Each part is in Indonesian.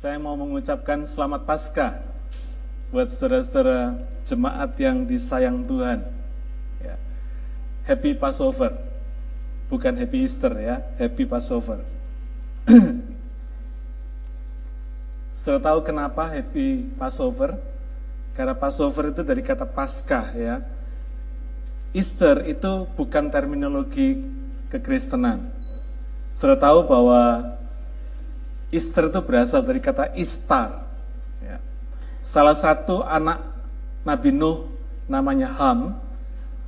Saya mau mengucapkan selamat Paskah buat saudara-saudara jemaat yang disayang Tuhan. Ya. Happy Passover, bukan Happy Easter ya, Happy Passover. Saudara tahu kenapa Happy Passover? Karena Passover itu dari kata Paskah ya. Easter itu bukan terminologi kekristenan. Saudara tahu bahwa Easter itu berasal dari kata Istar. Ya. Salah satu anak Nabi Nuh namanya Ham,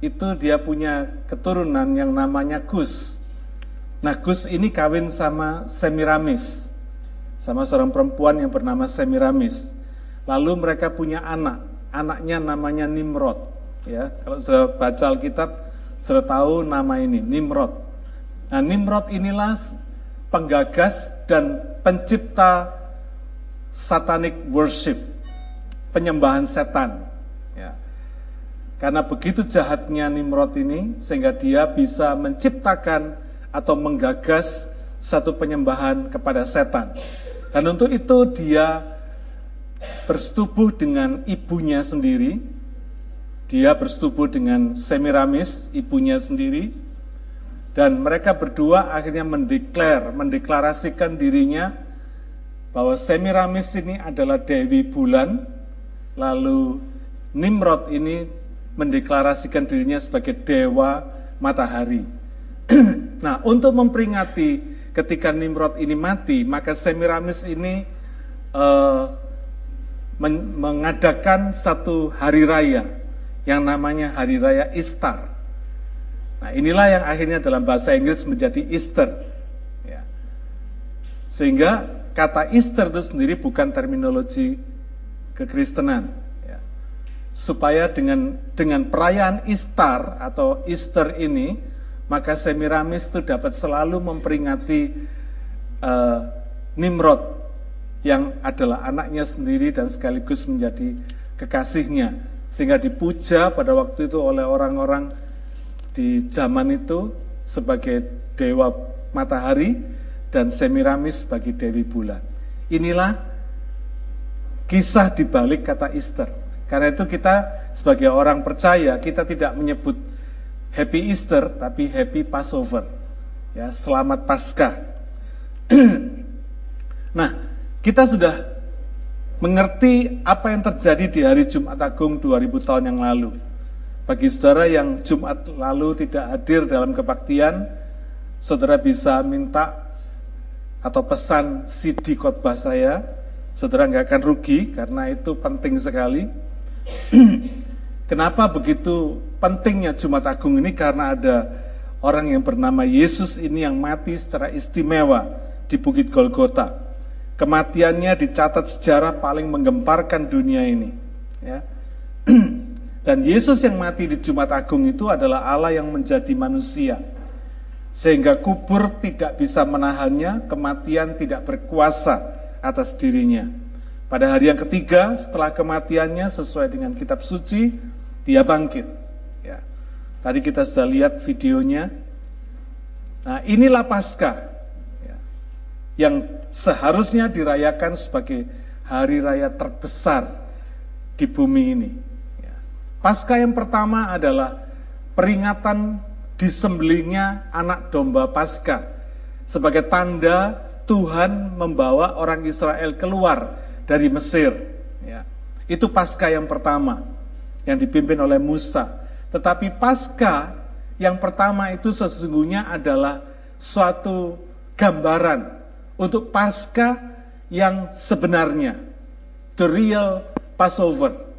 itu dia punya keturunan yang namanya Gus. Nah Gus ini kawin sama Semiramis, sama seorang perempuan yang bernama Semiramis. Lalu mereka punya anak, anaknya namanya Nimrod. Ya, kalau sudah baca Alkitab, sudah tahu nama ini Nimrod. Nah Nimrod inilah penggagas dan pencipta satanic worship, penyembahan setan. Ya. Karena begitu jahatnya Nimrod ini, sehingga dia bisa menciptakan atau menggagas satu penyembahan kepada setan. Dan untuk itu dia bersetubuh dengan ibunya sendiri, dia bersetubuh dengan Semiramis, ibunya sendiri, dan mereka berdua akhirnya mendeklar, mendeklarasikan dirinya bahwa Semiramis ini adalah Dewi Bulan, lalu Nimrod ini mendeklarasikan dirinya sebagai Dewa Matahari. nah, untuk memperingati ketika Nimrod ini mati, maka Semiramis ini uh, men mengadakan satu hari raya yang namanya Hari Raya Istar. Nah inilah yang akhirnya dalam bahasa Inggris menjadi Easter. Ya. Sehingga kata Easter itu sendiri bukan terminologi kekristenan. Ya. Supaya dengan dengan perayaan Easter atau Easter ini, maka Semiramis itu dapat selalu memperingati uh, Nimrod yang adalah anaknya sendiri dan sekaligus menjadi kekasihnya. Sehingga dipuja pada waktu itu oleh orang-orang di zaman itu sebagai dewa matahari dan Semiramis sebagai dewi bulan. Inilah kisah di balik kata Easter. Karena itu kita sebagai orang percaya kita tidak menyebut Happy Easter tapi Happy Passover. Ya, selamat Paskah. nah, kita sudah mengerti apa yang terjadi di hari Jumat Agung 2000 tahun yang lalu. Bagi saudara yang Jumat lalu tidak hadir dalam kebaktian, saudara bisa minta atau pesan CD khotbah saya. Saudara nggak akan rugi karena itu penting sekali. Kenapa begitu pentingnya Jumat Agung ini? Karena ada orang yang bernama Yesus ini yang mati secara istimewa di Bukit Golgota. Kematiannya dicatat sejarah paling menggemparkan dunia ini. Ya. Dan Yesus yang mati di Jumat Agung itu adalah Allah yang menjadi manusia. Sehingga kubur tidak bisa menahannya, kematian tidak berkuasa atas dirinya. Pada hari yang ketiga setelah kematiannya sesuai dengan kitab suci, dia bangkit. Ya. Tadi kita sudah lihat videonya. Nah inilah Paskah ya, yang seharusnya dirayakan sebagai hari raya terbesar di bumi ini. Pasca yang pertama adalah peringatan disembelihnya anak domba Pasca sebagai tanda Tuhan membawa orang Israel keluar dari Mesir. Ya. Itu Pasca yang pertama yang dipimpin oleh Musa. Tetapi Pasca yang pertama itu sesungguhnya adalah suatu gambaran untuk Pasca yang sebenarnya, the real Passover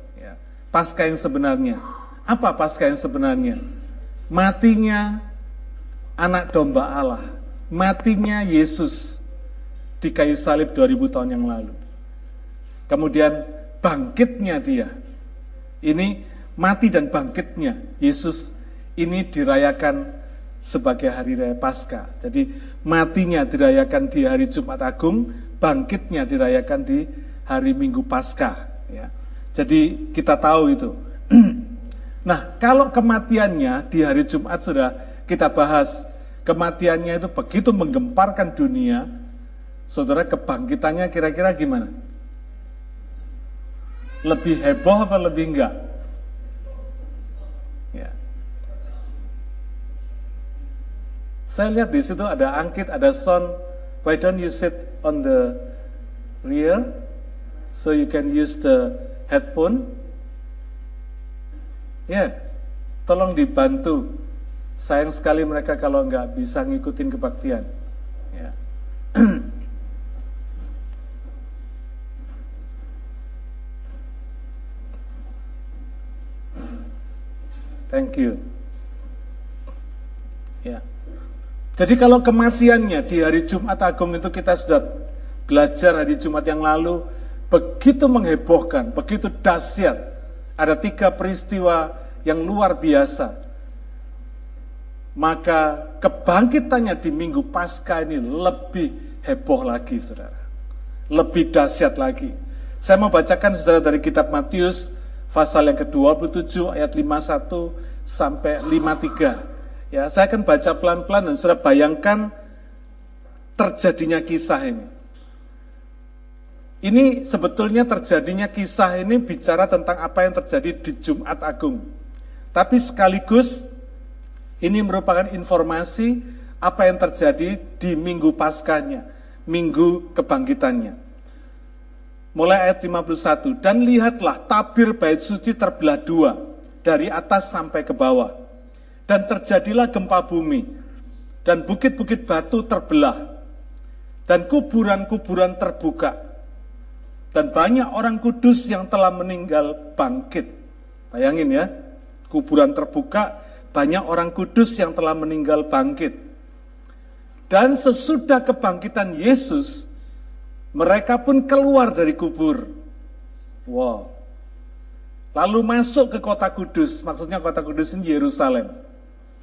pasca yang sebenarnya. Apa pasca yang sebenarnya? Matinya anak domba Allah, matinya Yesus di kayu salib 2000 tahun yang lalu. Kemudian bangkitnya dia. Ini mati dan bangkitnya Yesus ini dirayakan sebagai hari raya Paskah. Jadi matinya dirayakan di hari Jumat Agung, bangkitnya dirayakan di hari Minggu Paskah. Ya. Jadi kita tahu itu. nah, kalau kematiannya di hari Jumat sudah kita bahas, kematiannya itu begitu menggemparkan dunia, Saudara kebangkitannya kira-kira gimana? Lebih heboh apa lebih enggak? Ya. Saya lihat di situ ada angkit, ada sound. Why don't you sit on the rear so you can use the headphone? Ya, tolong dibantu. Sayang sekali mereka kalau nggak bisa ngikutin kebaktian. Ya. Thank you. Ya. Jadi kalau kematiannya di hari Jumat Agung itu kita sudah belajar hari Jumat yang lalu begitu menghebohkan, begitu dahsyat. Ada tiga peristiwa yang luar biasa. Maka kebangkitannya di minggu pasca ini lebih heboh lagi, saudara. Lebih dahsyat lagi. Saya mau bacakan saudara dari kitab Matius pasal yang ke-27 ayat 51 sampai 53. Ya, saya akan baca pelan-pelan dan sudah bayangkan terjadinya kisah ini. Ini sebetulnya terjadinya kisah ini bicara tentang apa yang terjadi di Jumat Agung. Tapi sekaligus ini merupakan informasi apa yang terjadi di minggu paskanya, minggu kebangkitannya mulai ayat 51. Dan lihatlah tabir bait suci terbelah dua, dari atas sampai ke bawah. Dan terjadilah gempa bumi, dan bukit-bukit batu terbelah, dan kuburan-kuburan terbuka. Dan banyak orang kudus yang telah meninggal bangkit. Bayangin ya, kuburan terbuka, banyak orang kudus yang telah meninggal bangkit. Dan sesudah kebangkitan Yesus, mereka pun keluar dari kubur. Wow. Lalu masuk ke kota Kudus, maksudnya kota Kudus ini Yerusalem.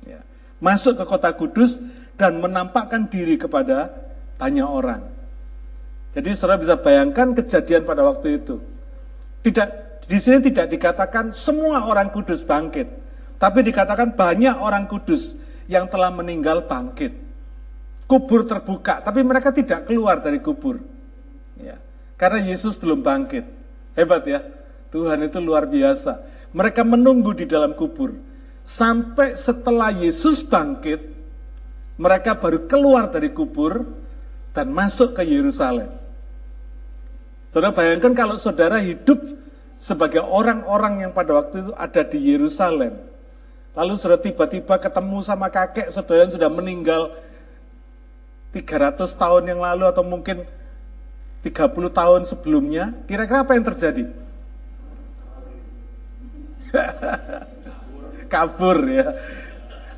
Ya. Masuk ke kota Kudus dan menampakkan diri kepada banyak orang. Jadi saudara bisa bayangkan kejadian pada waktu itu. Tidak di sini tidak dikatakan semua orang kudus bangkit, tapi dikatakan banyak orang kudus yang telah meninggal bangkit. Kubur terbuka, tapi mereka tidak keluar dari kubur. Ya. Karena Yesus belum bangkit. Hebat ya. Tuhan itu luar biasa. Mereka menunggu di dalam kubur. Sampai setelah Yesus bangkit, mereka baru keluar dari kubur dan masuk ke Yerusalem. Saudara bayangkan kalau saudara hidup sebagai orang-orang yang pada waktu itu ada di Yerusalem. Lalu sudah tiba-tiba ketemu sama kakek saudara yang sudah meninggal 300 tahun yang lalu atau mungkin 30 tahun sebelumnya, kira-kira apa yang terjadi? Kabur ya.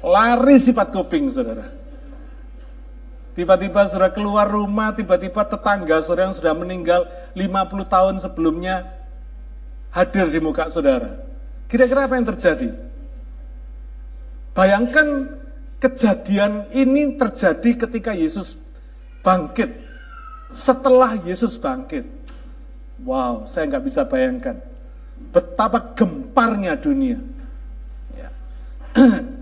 Lari sifat kuping, saudara. Tiba-tiba sudah keluar rumah, tiba-tiba tetangga saudara yang sudah meninggal 50 tahun sebelumnya hadir di muka saudara. Kira-kira apa yang terjadi? Bayangkan kejadian ini terjadi ketika Yesus bangkit setelah Yesus bangkit. Wow, saya nggak bisa bayangkan betapa gemparnya dunia. Ya.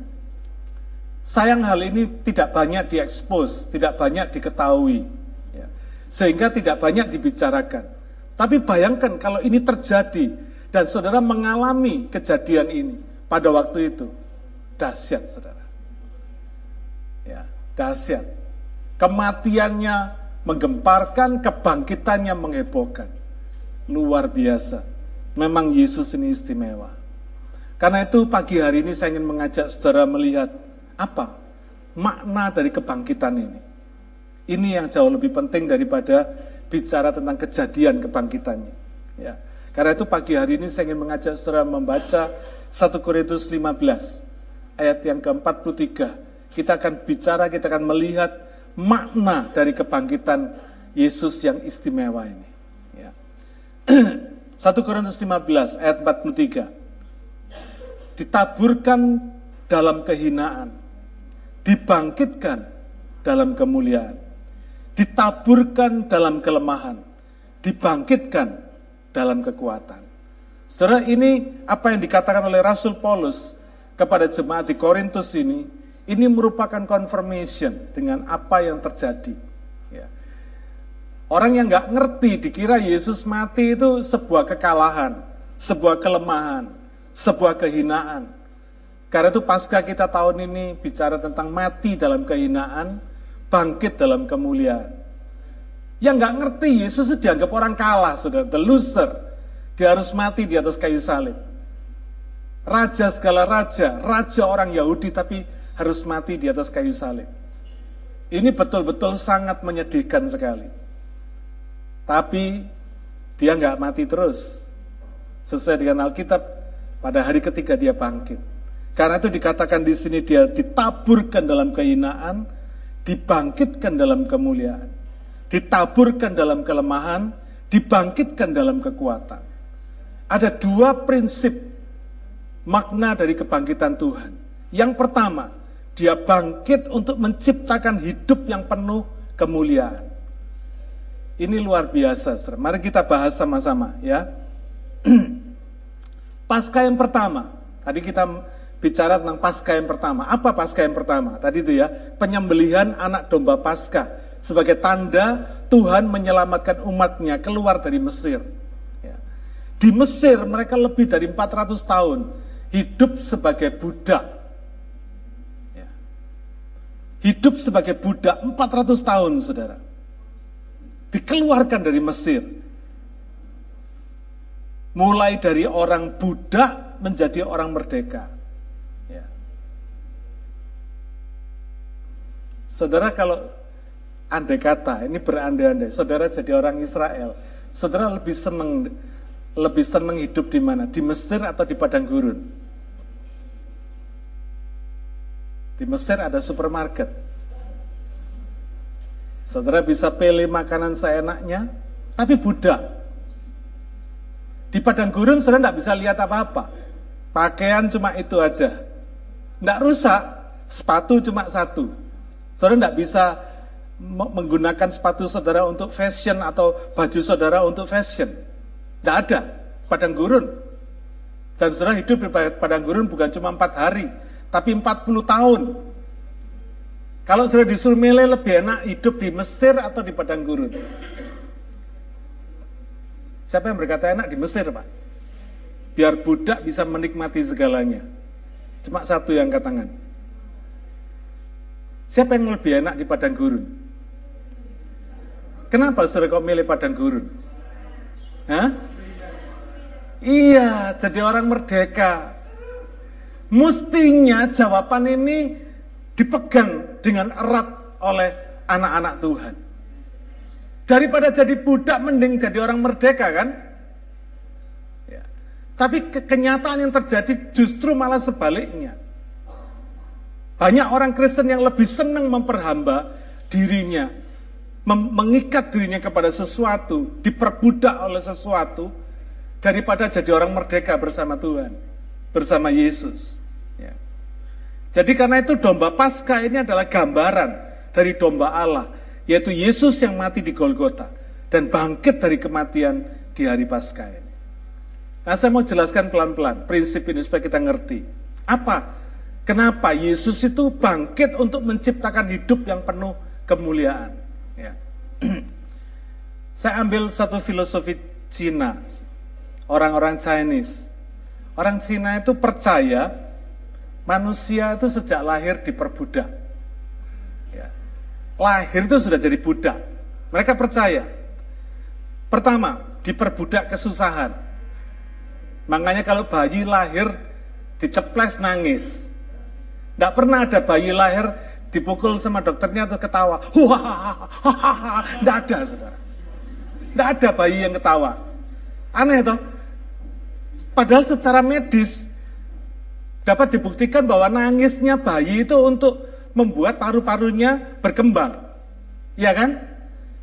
Sayang hal ini tidak banyak diekspos, tidak banyak diketahui, ya. sehingga tidak banyak dibicarakan. Tapi bayangkan kalau ini terjadi dan saudara mengalami kejadian ini pada waktu itu, dahsyat saudara. Ya, dahsyat. Kematiannya menggemparkan, kebangkitannya menghebohkan. Luar biasa. Memang Yesus ini istimewa. Karena itu pagi hari ini saya ingin mengajak saudara melihat apa makna dari kebangkitan ini. Ini yang jauh lebih penting daripada bicara tentang kejadian kebangkitannya. Ya. Karena itu pagi hari ini saya ingin mengajak saudara membaca 1 Korintus 15 ayat yang ke-43. Kita akan bicara, kita akan melihat makna dari kebangkitan Yesus yang istimewa ini. Ya. 1 Korintus 15 ayat 43. Ditaburkan dalam kehinaan, dibangkitkan dalam kemuliaan, ditaburkan dalam kelemahan, dibangkitkan dalam kekuatan. Saudara, ini apa yang dikatakan oleh Rasul Paulus kepada jemaat di Korintus ini ini merupakan confirmation dengan apa yang terjadi. Ya. Orang yang nggak ngerti dikira Yesus mati itu sebuah kekalahan, sebuah kelemahan, sebuah kehinaan. Karena itu pasca kita tahun ini bicara tentang mati dalam kehinaan, bangkit dalam kemuliaan. Yang nggak ngerti Yesus dianggap orang kalah, sudah the loser. Dia harus mati di atas kayu salib. Raja segala raja, raja orang Yahudi tapi harus mati di atas kayu salib. Ini betul-betul sangat menyedihkan sekali. Tapi dia nggak mati terus. Sesuai dengan Alkitab, pada hari ketiga dia bangkit. Karena itu dikatakan di sini dia ditaburkan dalam kehinaan, dibangkitkan dalam kemuliaan. Ditaburkan dalam kelemahan, dibangkitkan dalam kekuatan. Ada dua prinsip makna dari kebangkitan Tuhan. Yang pertama, dia bangkit untuk menciptakan hidup yang penuh kemuliaan. Ini luar biasa, saudara. Mari kita bahas sama-sama ya. pasca yang pertama, tadi kita bicara tentang pasca yang pertama. Apa pasca yang pertama? Tadi itu ya, penyembelihan anak domba pasca sebagai tanda Tuhan menyelamatkan umatnya keluar dari Mesir. Ya. Di Mesir mereka lebih dari 400 tahun hidup sebagai budak. Ya. Hidup sebagai budak 400 tahun, saudara dikeluarkan dari Mesir. Mulai dari orang budak menjadi orang merdeka. Ya. Saudara kalau andai kata, ini berandai-andai, saudara jadi orang Israel, saudara lebih senang lebih senang hidup di mana? Di Mesir atau di padang gurun? Di Mesir ada supermarket, Saudara bisa pilih makanan seenaknya, tapi budak. Di padang gurun saudara tidak bisa lihat apa-apa. Pakaian cuma itu aja. Tidak rusak, sepatu cuma satu. Saudara tidak bisa menggunakan sepatu saudara untuk fashion atau baju saudara untuk fashion. Tidak ada. Padang gurun. Dan saudara hidup di padang gurun bukan cuma empat hari, tapi 40 tahun. Kalau sudah disuruh milih lebih enak hidup di Mesir atau di padang gurun? Siapa yang berkata enak di Mesir, Pak? Biar budak bisa menikmati segalanya. Cuma satu yang angkat. Siapa yang lebih enak di padang gurun? Kenapa saudara kok milih padang gurun? Hah? Iya, jadi orang merdeka. Mestinya jawaban ini dipegang dengan erat oleh anak-anak Tuhan. Daripada jadi budak mending jadi orang merdeka kan? Ya. Tapi ke kenyataan yang terjadi justru malah sebaliknya. Banyak orang Kristen yang lebih senang memperhamba dirinya, mengikat dirinya kepada sesuatu, diperbudak oleh sesuatu, daripada jadi orang merdeka bersama Tuhan, bersama Yesus. Jadi karena itu domba Paskah ini adalah gambaran dari domba Allah, yaitu Yesus yang mati di Golgota dan bangkit dari kematian di hari Paskah ini. Nah, saya mau jelaskan pelan-pelan prinsip ini supaya kita ngerti. Apa? Kenapa Yesus itu bangkit untuk menciptakan hidup yang penuh kemuliaan? Ya. saya ambil satu filosofi Cina, orang-orang Chinese. Orang Cina itu percaya Manusia itu sejak lahir diperbudak. Ya. Lahir itu sudah jadi budak. Mereka percaya. Pertama, diperbudak kesusahan. Makanya kalau bayi lahir diceples nangis. Tidak pernah ada bayi lahir dipukul sama dokternya atau ketawa. Tidak ada saudara. Tidak ada bayi yang ketawa. Aneh toh. Padahal secara medis dapat dibuktikan bahwa nangisnya bayi itu untuk membuat paru-parunya berkembang. Ya kan?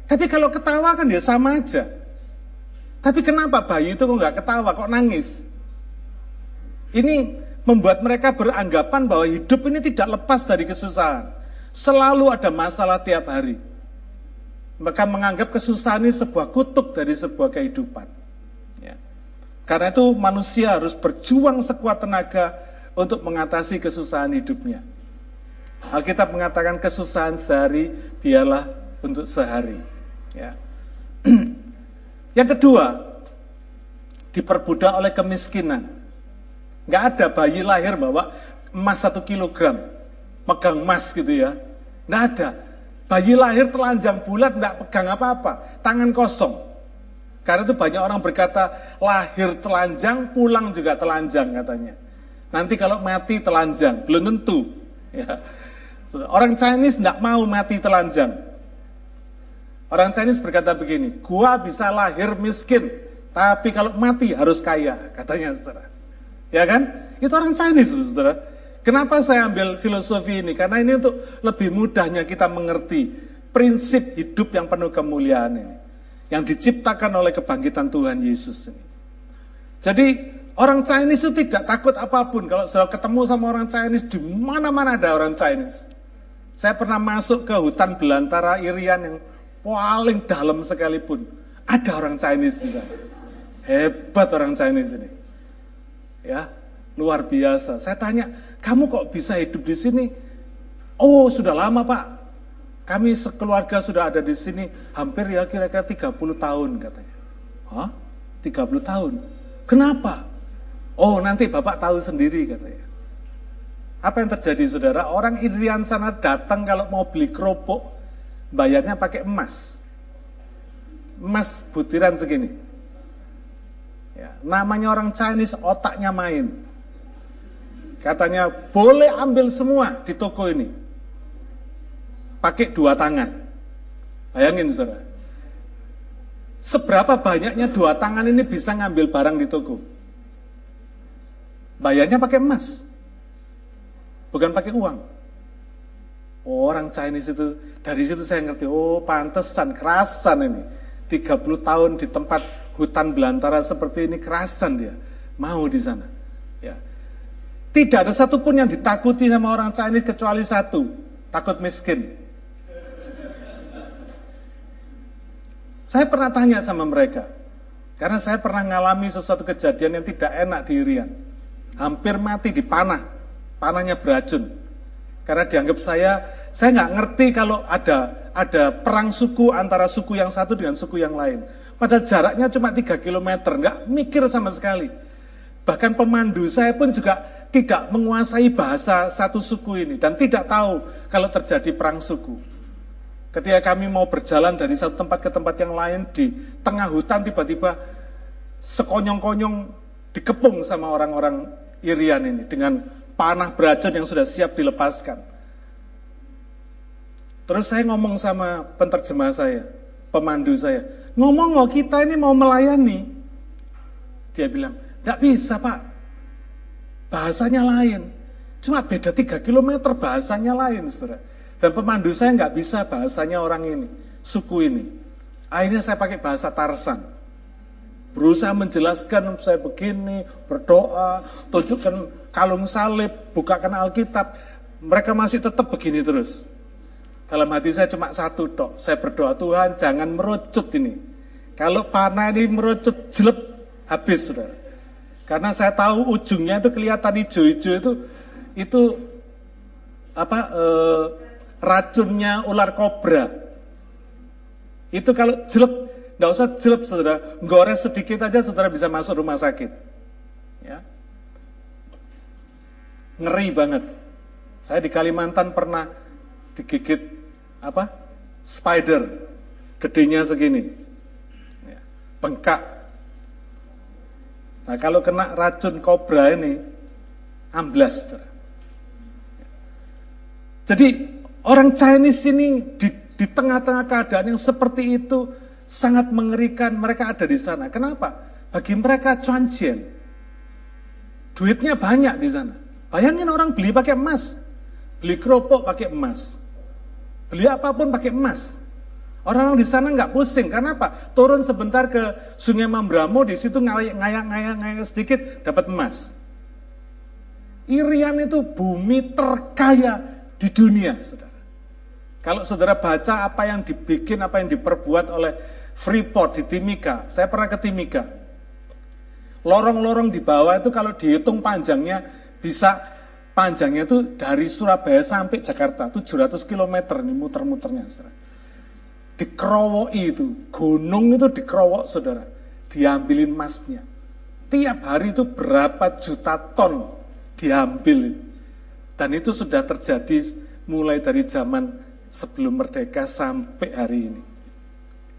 Tapi kalau ketawa kan ya sama aja. Tapi kenapa bayi itu kok nggak ketawa, kok nangis? Ini membuat mereka beranggapan bahwa hidup ini tidak lepas dari kesusahan. Selalu ada masalah tiap hari. Mereka menganggap kesusahan ini sebuah kutuk dari sebuah kehidupan. Ya. Karena itu manusia harus berjuang sekuat tenaga untuk mengatasi kesusahan hidupnya. Alkitab mengatakan kesusahan sehari biarlah untuk sehari. Ya. Yang kedua, diperbudak oleh kemiskinan. Nggak ada bayi lahir bawa emas satu kilogram, megang emas gitu ya. Nggak ada. Bayi lahir telanjang bulat, nggak pegang apa-apa, tangan kosong. Karena itu banyak orang berkata, lahir telanjang, pulang juga telanjang katanya. Nanti kalau mati telanjang, belum tentu. Ya. Orang Chinese tidak mau mati telanjang. Orang Chinese berkata begini, gua bisa lahir miskin, tapi kalau mati harus kaya, katanya saudara. Ya kan? Itu orang Chinese, saudara. Kenapa saya ambil filosofi ini? Karena ini untuk lebih mudahnya kita mengerti prinsip hidup yang penuh kemuliaan ini. Yang diciptakan oleh kebangkitan Tuhan Yesus ini. Jadi orang Chinese itu tidak takut apa pun. Kalau sudah ketemu sama orang Chinese, di mana-mana ada orang Chinese. Saya pernah masuk ke hutan belantara Irian yang paling dalam sekalipun. Ada orang Chinese di sana. Hebat orang Chinese ini. Ya, luar biasa. Saya tanya, kamu kok bisa hidup di sini? Oh, sudah lama Pak. Kami sekeluarga sudah ada di sini hampir ya kira-kira 30 tahun katanya. Hah? 30 tahun? Kenapa? Oh, nanti Bapak tahu sendiri katanya. Apa yang terjadi saudara? Orang Irian sana datang kalau mau beli kerupuk, bayarnya pakai emas. Emas butiran segini. Ya, namanya orang Chinese otaknya main. Katanya boleh ambil semua di toko ini. Pakai dua tangan. Bayangin saudara. Seberapa banyaknya dua tangan ini bisa ngambil barang di toko? Bayarnya pakai emas. Bukan pakai uang. Oh, orang Chinese itu, dari situ saya ngerti, oh pantesan, kerasan ini. 30 tahun di tempat hutan belantara seperti ini, kerasan dia. Mau di sana. Ya. Tidak ada satupun yang ditakuti sama orang Chinese kecuali satu, takut miskin. Saya pernah tanya sama mereka, karena saya pernah mengalami sesuatu kejadian yang tidak enak di Irian. Hampir mati di panah, panahnya beracun. Karena dianggap saya, saya nggak ngerti kalau ada ada perang suku antara suku yang satu dengan suku yang lain. Padahal jaraknya cuma 3 km, nggak mikir sama sekali. Bahkan pemandu saya pun juga tidak menguasai bahasa satu suku ini dan tidak tahu kalau terjadi perang suku. Ketika kami mau berjalan dari satu tempat ke tempat yang lain di tengah hutan tiba-tiba sekonyong-konyong dikepung sama orang-orang Irian ini dengan panah beracun yang sudah siap dilepaskan. Terus saya ngomong sama penterjemah saya, pemandu saya, ngomong oh kita ini mau melayani. Dia bilang, tidak bisa pak, bahasanya lain. Cuma beda 3 km bahasanya lain, saudara. Dan pemandu saya nggak bisa bahasanya orang ini, suku ini. Akhirnya saya pakai bahasa Tarsan. Berusaha menjelaskan saya begini, berdoa, tunjukkan kalung salib, bukakan Alkitab, mereka masih tetap begini terus. Dalam hati saya cuma satu dok, saya berdoa Tuhan jangan merucut ini. Kalau panah ini merucut jelek habis saudara. Karena saya tahu ujungnya itu kelihatan hijau-hijau itu itu apa e, racunnya ular kobra. Itu kalau jelek, nggak usah jelek saudara, gores sedikit aja saudara bisa masuk rumah sakit. Ya, ngeri banget. Saya di Kalimantan pernah digigit apa? Spider, gedenya segini, ya, bengkak. Nah kalau kena racun kobra ini, amblas. Jadi orang Chinese ini di, di tengah-tengah keadaan yang seperti itu sangat mengerikan. Mereka ada di sana. Kenapa? Bagi mereka cuancien. Duitnya banyak di sana. Bayangin orang beli pakai emas. Beli kerupuk pakai emas. Beli apa pun pakai emas. Orang-orang di sana nggak pusing. Karena apa? Turun sebentar ke Sungai Mambramo, di situ ngayak-ngayak sedikit, dapat emas. Irian itu bumi terkaya di dunia, saudara. Kalau saudara baca apa yang dibikin, apa yang diperbuat oleh Freeport di Timika, saya pernah ke Timika. Lorong-lorong di bawah itu kalau dihitung panjangnya bisa panjangnya itu dari Surabaya sampai Jakarta 700 km nih muter-muternya. dikerowoki itu, gunung itu dikerowok saudara, diambilin emasnya. Tiap hari itu berapa juta ton diambil. Dan itu sudah terjadi mulai dari zaman sebelum merdeka sampai hari ini.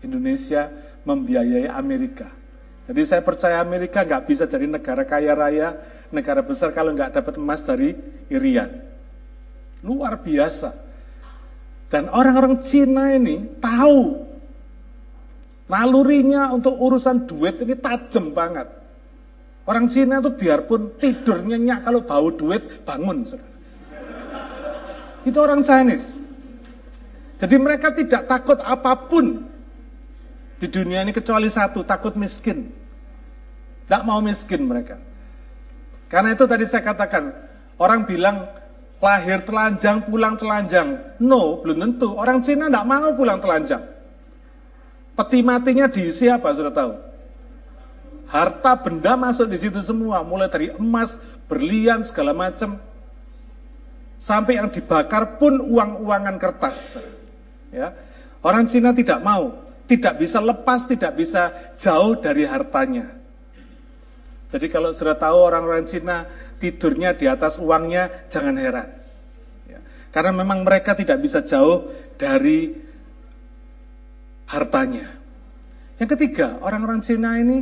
Indonesia membiayai Amerika. Jadi saya percaya Amerika nggak bisa jadi negara kaya raya, negara besar kalau nggak dapat emas dari Irian. Luar biasa. Dan orang-orang Cina ini tahu nalurinya untuk urusan duit ini tajam banget. Orang Cina itu biarpun tidur nyenyak kalau bau duit bangun. Itu orang Chinese. Jadi mereka tidak takut apa pun di dunia ini kecuali satu, takut miskin. Tidak mau miskin mereka. Karena itu tadi saya katakan, orang bilang lahir telanjang, pulang telanjang. No, belum tentu. Orang Cina tidak mau pulang telanjang. Peti matinya diisi apa, sudah tahu? Harta benda masuk di situ semua, mulai dari emas, berlian, segala macam. Sampai yang dibakar pun uang-uangan kertas. Ya. Orang Cina tidak mau tidak bisa lepas, tidak bisa jauh dari hartanya. Jadi kalau sudah tahu orang-orang Cina tidurnya di atas uangnya, jangan heran. Ya. Karena memang mereka tidak bisa jauh dari hartanya. Yang ketiga, orang-orang Cina ini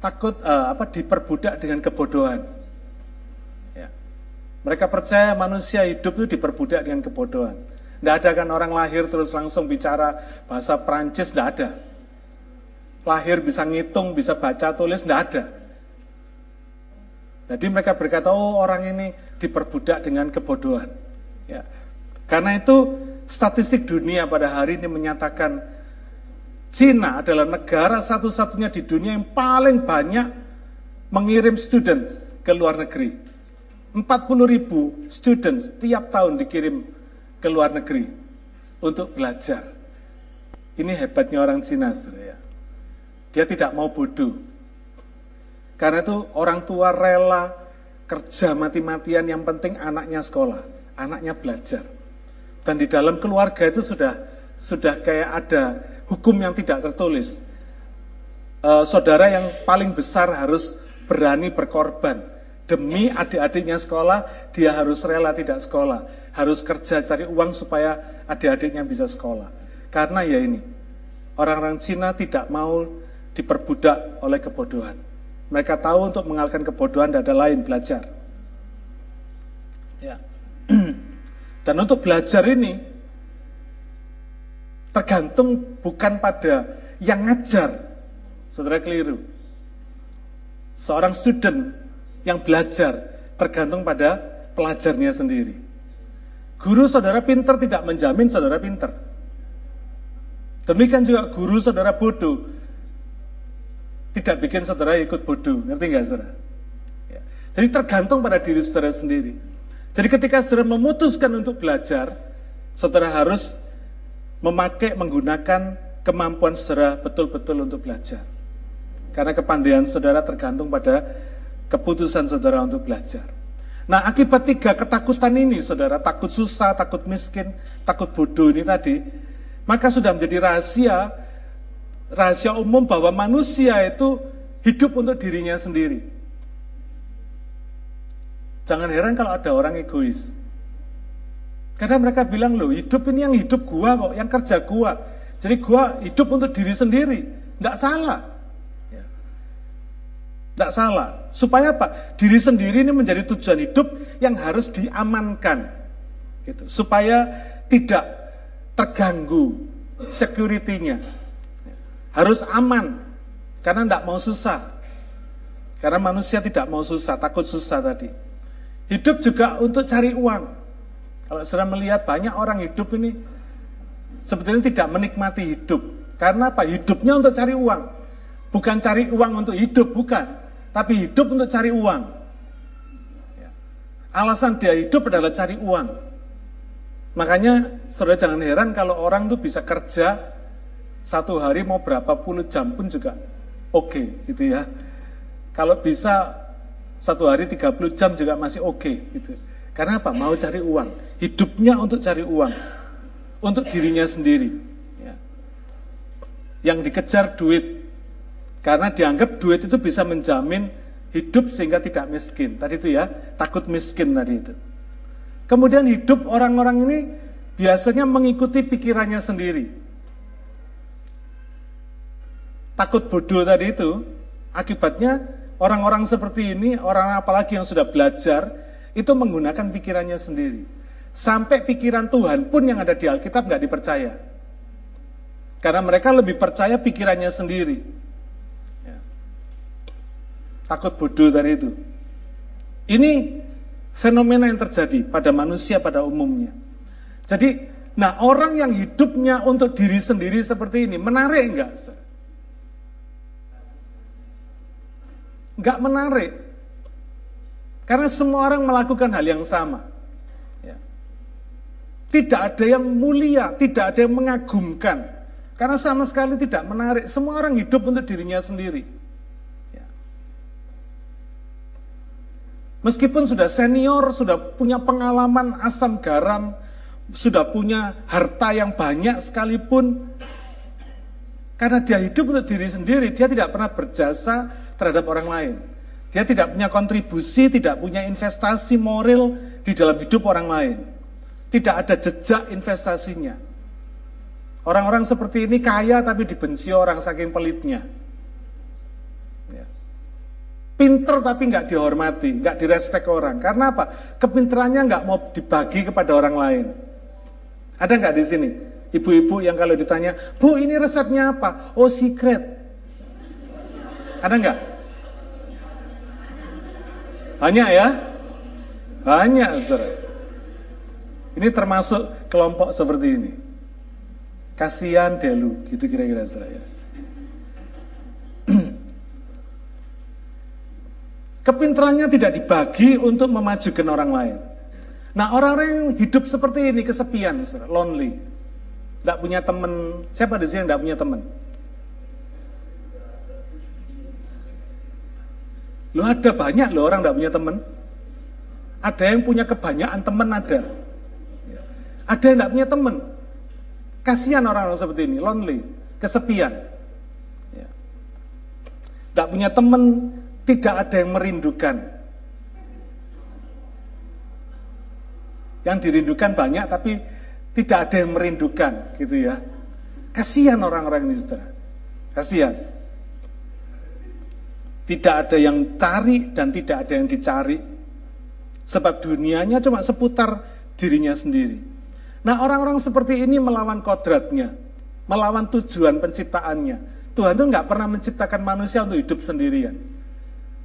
takut uh, apa diperbudak dengan kebodohan. Ya. Mereka percaya manusia hidup itu diperbudak dengan kebodohan. Tidak ada kan orang lahir terus langsung bicara bahasa Prancis, tidak ada. Lahir bisa ngitung, bisa baca, tulis, tidak ada. Jadi mereka berkata, oh orang ini diperbudak dengan kebodohan. Ya. Karena itu statistik dunia pada hari ini menyatakan Cina adalah negara satu-satunya di dunia yang paling banyak mengirim students ke luar negeri. 40 ribu students tiap tahun dikirim ke luar negeri untuk belajar. Ini hebatnya orang Cina, saudara. Ya. Dia tidak mau bodoh. Karena itu orang tua rela kerja mati-matian yang penting anaknya sekolah, anaknya belajar. Dan di dalam keluarga itu sudah sudah kayak ada hukum yang tidak tertulis. E, saudara yang paling besar harus berani berkorban Demi adik-adiknya sekolah, dia harus rela tidak sekolah. Harus kerja cari uang supaya adik-adiknya bisa sekolah. Karena ya ini, orang-orang Cina tidak mau diperbudak oleh kebodohan. Mereka tahu untuk mengalahkan kebodohan tidak ada lain belajar. Ya. Dan untuk belajar ini tergantung bukan pada yang ngajar. Saudara keliru. Seorang student yang belajar tergantung pada pelajarnya sendiri. Guru saudara pinter tidak menjamin saudara pinter. Demikian juga guru saudara bodoh tidak bikin saudara ikut bodoh. Ngerti nggak saudara? Ya. Jadi tergantung pada diri saudara sendiri. Jadi ketika saudara memutuskan untuk belajar, saudara harus memakai, menggunakan kemampuan saudara betul-betul untuk belajar. Karena kepandaian saudara tergantung pada keputusan saudara untuk belajar. Nah, akibat tiga ketakutan ini, saudara, takut susah, takut miskin, takut bodoh ini tadi, maka sudah menjadi rahasia, rahasia umum bahwa manusia itu hidup untuk dirinya sendiri. Jangan heran kalau ada orang egois. Karena mereka bilang, loh hidup ini yang hidup gua kok, yang kerja gua. Jadi gua hidup untuk diri sendiri. Tidak salah. Tidak salah. Supaya apa? Diri sendiri ini menjadi tujuan hidup yang harus diamankan. Gitu. Supaya tidak terganggu security-nya. Harus aman. Karena tidak mau susah. Karena manusia tidak mau susah, takut susah tadi. Hidup juga untuk cari uang. Kalau sudah melihat banyak orang hidup ini sebetulnya tidak menikmati hidup. Karena apa? Hidupnya untuk cari uang. Bukan cari uang untuk hidup, bukan tapi hidup untuk cari uang. Ya. Alasan dia hidup adalah cari uang. Makanya saudara jangan heran kalau orang tuh bisa kerja satu hari mau berapa puluh jam pun juga oke okay, gitu ya. Kalau bisa satu hari 30 jam juga masih oke okay, gitu. Karena apa? Mau cari uang. Hidupnya untuk cari uang. Untuk dirinya sendiri. Yang dikejar duit. Karena dianggap duit itu bisa menjamin hidup sehingga tidak miskin. Tadi itu ya, takut miskin tadi itu. Kemudian hidup orang-orang ini biasanya mengikuti pikirannya sendiri. Takut bodoh tadi itu, akibatnya orang-orang seperti ini, orang apalagi yang sudah belajar, itu menggunakan pikirannya sendiri. Sampai pikiran Tuhan pun yang ada di Alkitab nggak dipercaya. Karena mereka lebih percaya pikirannya sendiri. Ya. Takut bodoh dari itu. Ini fenomena yang terjadi pada manusia pada umumnya. Jadi, nah orang yang hidupnya untuk diri sendiri seperti ini, menarik enggak? Enggak menarik. Karena semua orang melakukan hal yang sama. Ya. Tidak ada yang mulia, tidak ada yang mengagumkan. Karena sama sekali tidak menarik. Semua orang hidup untuk dirinya sendiri. Ya. Meskipun sudah senior, sudah punya pengalaman asam garam, sudah punya harta yang banyak sekalipun, karena dia hidup untuk diri sendiri, dia tidak pernah berjasa terhadap orang lain. Dia tidak punya kontribusi, tidak punya investasi moral di dalam hidup orang lain. Tidak ada jejak investasinya. Orang-orang seperti ini kaya tapi dibenci orang saking pelitnya. Ya. Pinter tapi nggak dihormati, nggak direspek orang. Karena apa? Kepinterannya nggak mau dibagi kepada orang lain. Ada nggak di sini? Ibu-ibu yang kalau ditanya, Bu ini resepnya apa? Oh secret. Ada nggak? Banyak ya? Banyak, saudara. Ini termasuk kelompok seperti ini. Kasihan delu, gitu kira-kira saudara ya. Kepintarannya tidak dibagi untuk memajukan orang lain. Nah orang-orang yang hidup seperti ini kesepian, saudara, lonely. Tidak punya teman. Siapa di sini yang tidak punya teman? Lo ada banyak loh orang tidak punya teman. Ada yang punya kebanyakan teman ada. Ada yang tidak punya teman. Kasihan orang-orang seperti ini, lonely, kesepian. Tidak punya teman, tidak ada yang merindukan. Yang dirindukan banyak, tapi tidak ada yang merindukan, gitu ya. Kasihan orang-orang ini, saudara. Kasihan. Tidak ada yang cari dan tidak ada yang dicari. Sebab dunianya cuma seputar dirinya sendiri. Nah orang-orang seperti ini melawan kodratnya. Melawan tujuan penciptaannya. Tuhan itu nggak pernah menciptakan manusia untuk hidup sendirian.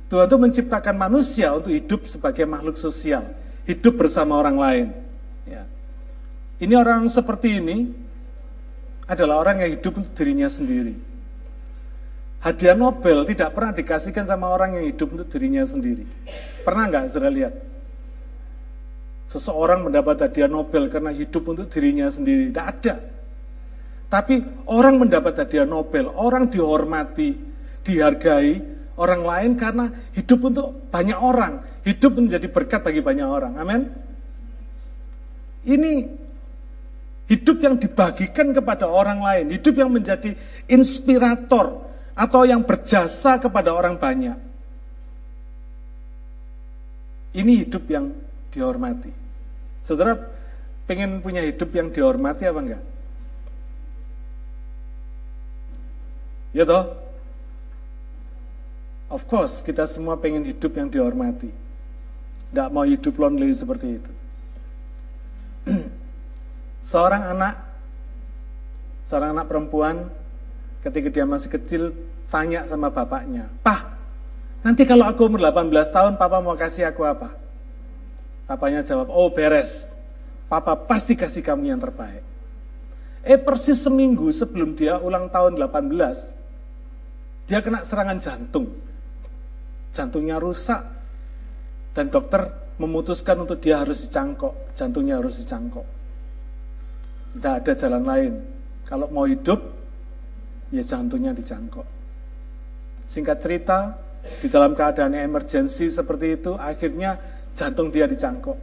Tuhan itu menciptakan manusia untuk hidup sebagai makhluk sosial. Hidup bersama orang lain. Ya. Ini orang seperti ini adalah orang yang hidup untuk dirinya sendiri. Hadiah Nobel tidak pernah dikasihkan sama orang yang hidup untuk dirinya sendiri. Pernah nggak saudara lihat? Seseorang mendapat hadiah Nobel karena hidup untuk dirinya sendiri. Tidak ada. Tapi orang mendapat hadiah Nobel, orang dihormati, dihargai orang lain karena hidup untuk banyak orang. Hidup menjadi berkat bagi banyak orang. Amin. Ini hidup yang dibagikan kepada orang lain, hidup yang menjadi inspirator, atau yang berjasa kepada orang banyak. Ini hidup yang dihormati. Saudara pengen punya hidup yang dihormati apa enggak? Ya toh? Of course, kita semua pengen hidup yang dihormati. Tidak mau hidup lonely seperti itu. seorang anak, seorang anak perempuan ketika dia masih kecil tanya sama bapaknya, Pak, nanti kalau aku umur 18 tahun, papa mau kasih aku apa? Papanya jawab, oh beres, papa pasti kasih kamu yang terbaik. Eh persis seminggu sebelum dia ulang tahun 18, dia kena serangan jantung. Jantungnya rusak, dan dokter memutuskan untuk dia harus dicangkok, jantungnya harus dicangkok. Tidak ada jalan lain. Kalau mau hidup, ya jantungnya dicangkok. Singkat cerita, di dalam keadaan emergensi seperti itu, akhirnya jantung dia dicangkok.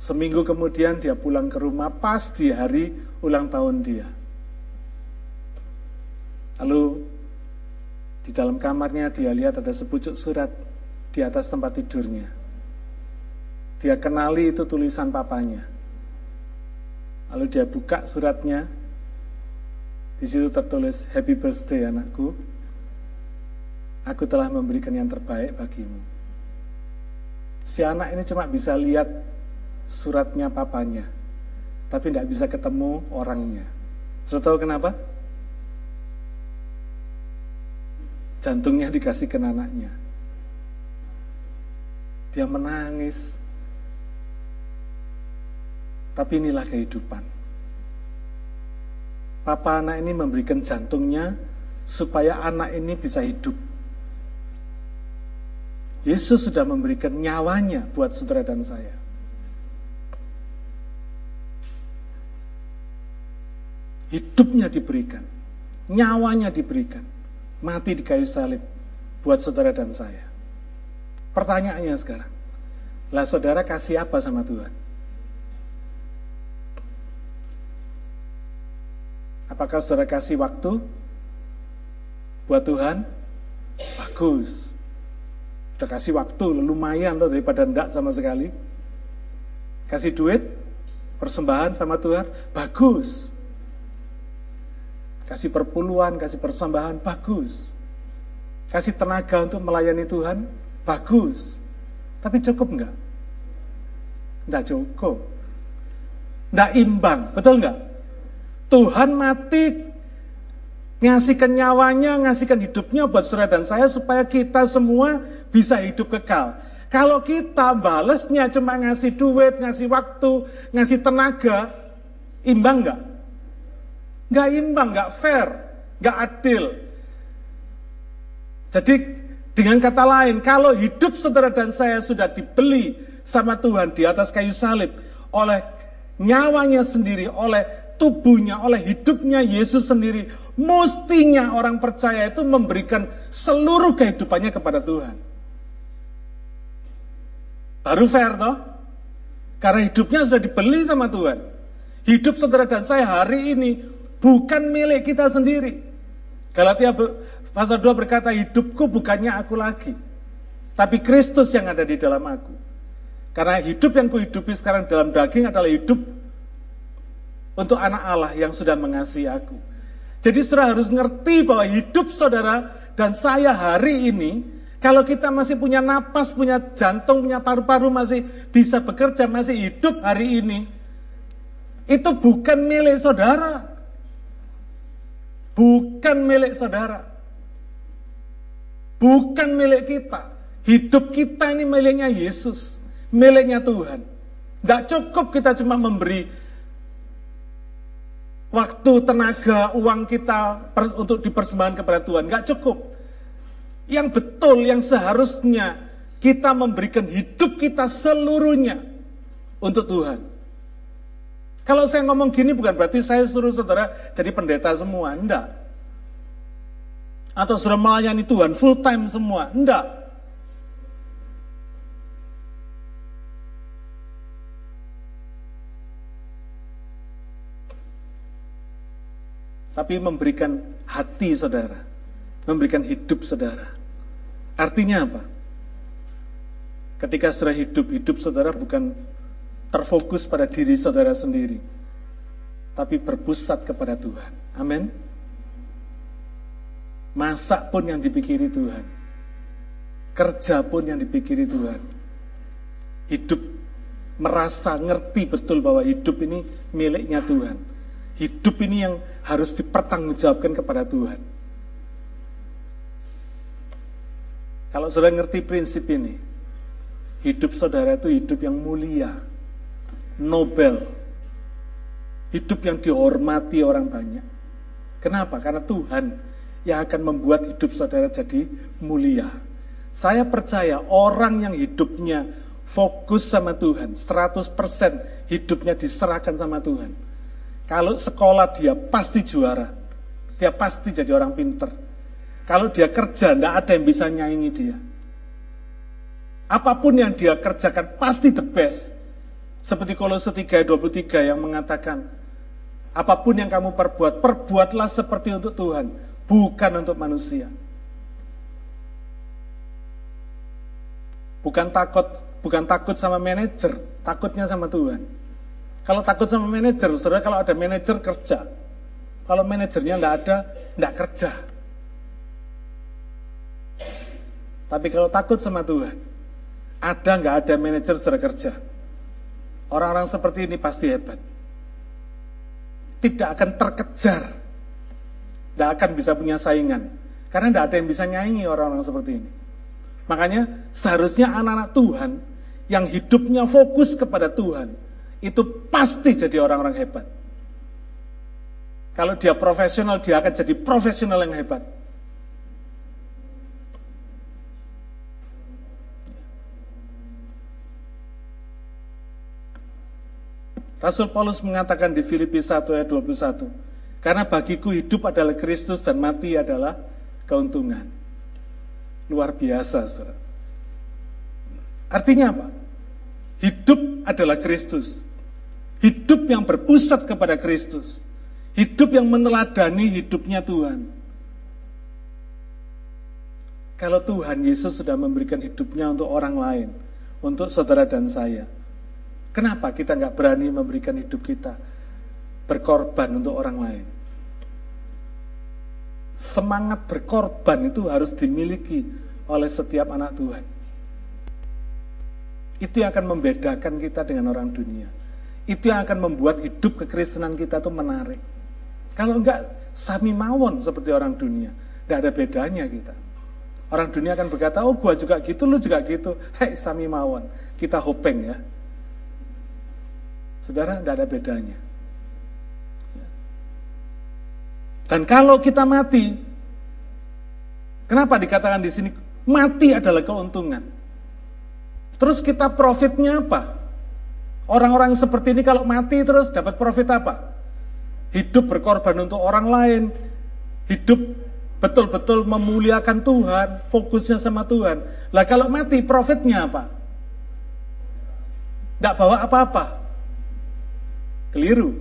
Seminggu kemudian dia pulang ke rumah pas di hari ulang tahun dia. Lalu di dalam kamarnya dia lihat ada sepucuk surat di atas tempat tidurnya. Dia kenali itu tulisan papanya. Lalu dia buka suratnya. Di situ tertulis Happy birthday anakku. Aku telah memberikan yang terbaik bagimu. Si anak ini cuma bisa lihat suratnya papanya, tapi tidak bisa ketemu orangnya. Sudah tahu kenapa? Jantungnya dikasihkan anaknya. Dia menangis. Tapi inilah kehidupan. Papa anak ini memberikan jantungnya supaya anak ini bisa hidup. Yesus sudah memberikan nyawanya buat saudara dan saya. Hidupnya diberikan, nyawanya diberikan mati di kayu salib buat saudara dan saya. Pertanyaannya sekarang, lah saudara kasih apa sama Tuhan? Apakah saudara kasih waktu buat Tuhan? Bagus. Sudah kasih waktu, lumayan tuh daripada enggak sama sekali. Kasih duit, persembahan sama Tuhan, bagus kasih perpuluhan, kasih persembahan, bagus. Kasih tenaga untuk melayani Tuhan, bagus. Tapi cukup enggak? Enggak cukup. Enggak imbang, betul enggak? Tuhan mati ngasihkan nyawanya, ngasihkan hidupnya buat saudara dan saya supaya kita semua bisa hidup kekal. Kalau kita balesnya cuma ngasih duit, ngasih waktu, ngasih tenaga, imbang enggak? Nggak imbang, nggak fair, nggak adil. Jadi dengan kata lain, kalau hidup saudara dan saya sudah dibeli sama Tuhan di atas kayu salib oleh nyawanya sendiri, oleh tubuhnya, oleh hidupnya Yesus sendiri, mestinya orang percaya itu memberikan seluruh kehidupannya kepada Tuhan. Baru fair toh? Karena hidupnya sudah dibeli sama Tuhan. Hidup saudara dan saya hari ini bukan milik kita sendiri. Galatia pasal 2 berkata, hidupku bukannya aku lagi, tapi Kristus yang ada di dalam aku. Karena hidup yang kuhidupi sekarang dalam daging adalah hidup untuk anak Allah yang sudah mengasihi aku. Jadi saudara harus ngerti bahwa hidup saudara dan saya hari ini, kalau kita masih punya napas, punya jantung, punya paru-paru, masih bisa bekerja, masih hidup hari ini, itu bukan milik saudara bukan milik saudara. Bukan milik kita. Hidup kita ini miliknya Yesus, miliknya Tuhan. Tidak cukup kita cuma memberi waktu, tenaga, uang kita untuk dipersembahkan kepada Tuhan. Tidak cukup. Yang betul, yang seharusnya kita memberikan hidup kita seluruhnya untuk Tuhan. Kalau saya ngomong gini bukan berarti saya suruh saudara jadi pendeta semua, enggak. Atau sudah melayani Tuhan full time semua, enggak. Tapi memberikan hati saudara, memberikan hidup saudara. Artinya apa? Ketika saudara hidup, hidup saudara bukan terfokus pada diri saudara sendiri, tapi berpusat kepada Tuhan. Amin. Masak pun yang dipikiri Tuhan. Kerja pun yang dipikiri Tuhan. Hidup merasa ngerti betul bahwa hidup ini miliknya Tuhan. Hidup ini yang harus dipertanggungjawabkan kepada Tuhan. Kalau saudara ngerti prinsip ini, hidup saudara itu hidup yang mulia, Nobel. Hidup yang dihormati orang banyak. Kenapa? Karena Tuhan yang akan membuat hidup saudara jadi mulia. Saya percaya orang yang hidupnya fokus sama Tuhan, 100% hidupnya diserahkan sama Tuhan. Kalau sekolah dia pasti juara, dia pasti jadi orang pinter. Kalau dia kerja, tidak ada yang bisa nyaingi dia. Apa pun yang dia kerjakan pasti the best. Seperti Kolose 3 23 yang mengatakan, apa pun yang kamu perbuat, perbuatlah seperti untuk Tuhan, bukan untuk manusia. Bukan takut, bukan takut sama manajer, takutnya sama Tuhan. Kalau takut sama manajer, saudara kalau ada manajer kerja. Kalau manajernya nggak ada, nggak kerja. Tapi kalau takut sama Tuhan, ada nggak ada manajer sudah kerja. Orang-orang seperti ini pasti hebat. Tidak akan terkejar. Tidak akan bisa punya saingan. Karena tidak ada yang bisa nyanyi orang-orang seperti ini. Makanya seharusnya anak-anak Tuhan yang hidupnya fokus kepada Tuhan, itu pasti jadi orang-orang hebat. Kalau dia profesional, dia akan jadi profesional yang hebat. Rasul Paulus mengatakan di Filipi 1 ayat 21, karena bagiku hidup adalah Kristus dan mati adalah keuntungan. Luar biasa, saudara. Artinya apa? Hidup adalah Kristus. Hidup yang berpusat kepada Kristus. Hidup yang meneladani hidupnya Tuhan. Kalau Tuhan Yesus sudah memberikan hidupnya untuk orang lain, untuk saudara dan saya, kenapa kita nggak berani memberikan hidup kita berkorban untuk orang lain? Semangat berkorban itu harus dimiliki oleh setiap anak Tuhan. Itu yang akan membedakan kita dengan orang dunia. Itu yang akan membuat hidup kekristenan kita itu menarik. Kalau enggak sami mawon seperti orang dunia, enggak ada bedanya kita. Orang dunia akan berkata, oh gua juga gitu, lu juga gitu. Hei sami mawon, kita hopeng ya. Saudara, enggak ada bedanya. Dan kalau kita mati, kenapa dikatakan di sini mati adalah keuntungan? Terus kita profitnya apa? Orang-orang seperti ini kalau mati terus dapat profit apa? Hidup berkorban untuk orang lain, hidup betul-betul memuliakan Tuhan, fokusnya sama Tuhan. Lah kalau mati profitnya apa? Tidak bawa apa-apa. Keliru.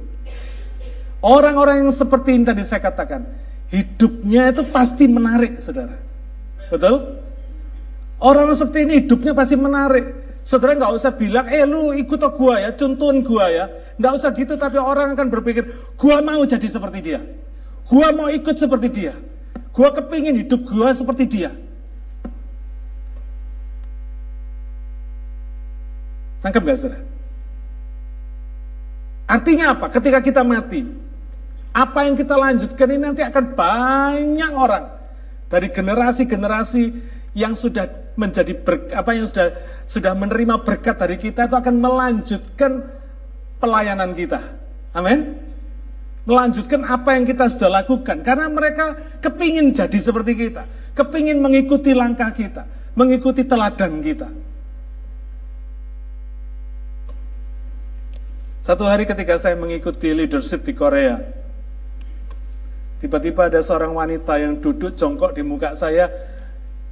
Orang-orang yang seperti ini tadi saya katakan, hidupnya itu pasti menarik, saudara. Betul? Orang seperti ini hidupnya pasti menarik. Saudara nggak usah bilang, eh lu ikut gua ya, contohin gua ya. Nggak usah gitu, tapi orang akan berpikir, gua mau jadi seperti dia. Gua mau ikut seperti dia. Gua kepingin hidup gua seperti dia. Tangkap gak saudara? Artinya apa? Ketika kita mati, apa yang kita lanjutkan ini nanti akan banyak orang dari generasi-generasi yang sudah menjadi ber, apa yang sudah sudah menerima berkat dari kita itu akan melanjutkan pelayanan kita. Amin. Melanjutkan apa yang kita sudah lakukan karena mereka kepingin jadi seperti kita, kepingin mengikuti langkah kita, mengikuti teladan kita. Satu hari ketika saya mengikuti leadership di Korea, Tiba-tiba ada seorang wanita yang duduk jongkok di muka saya,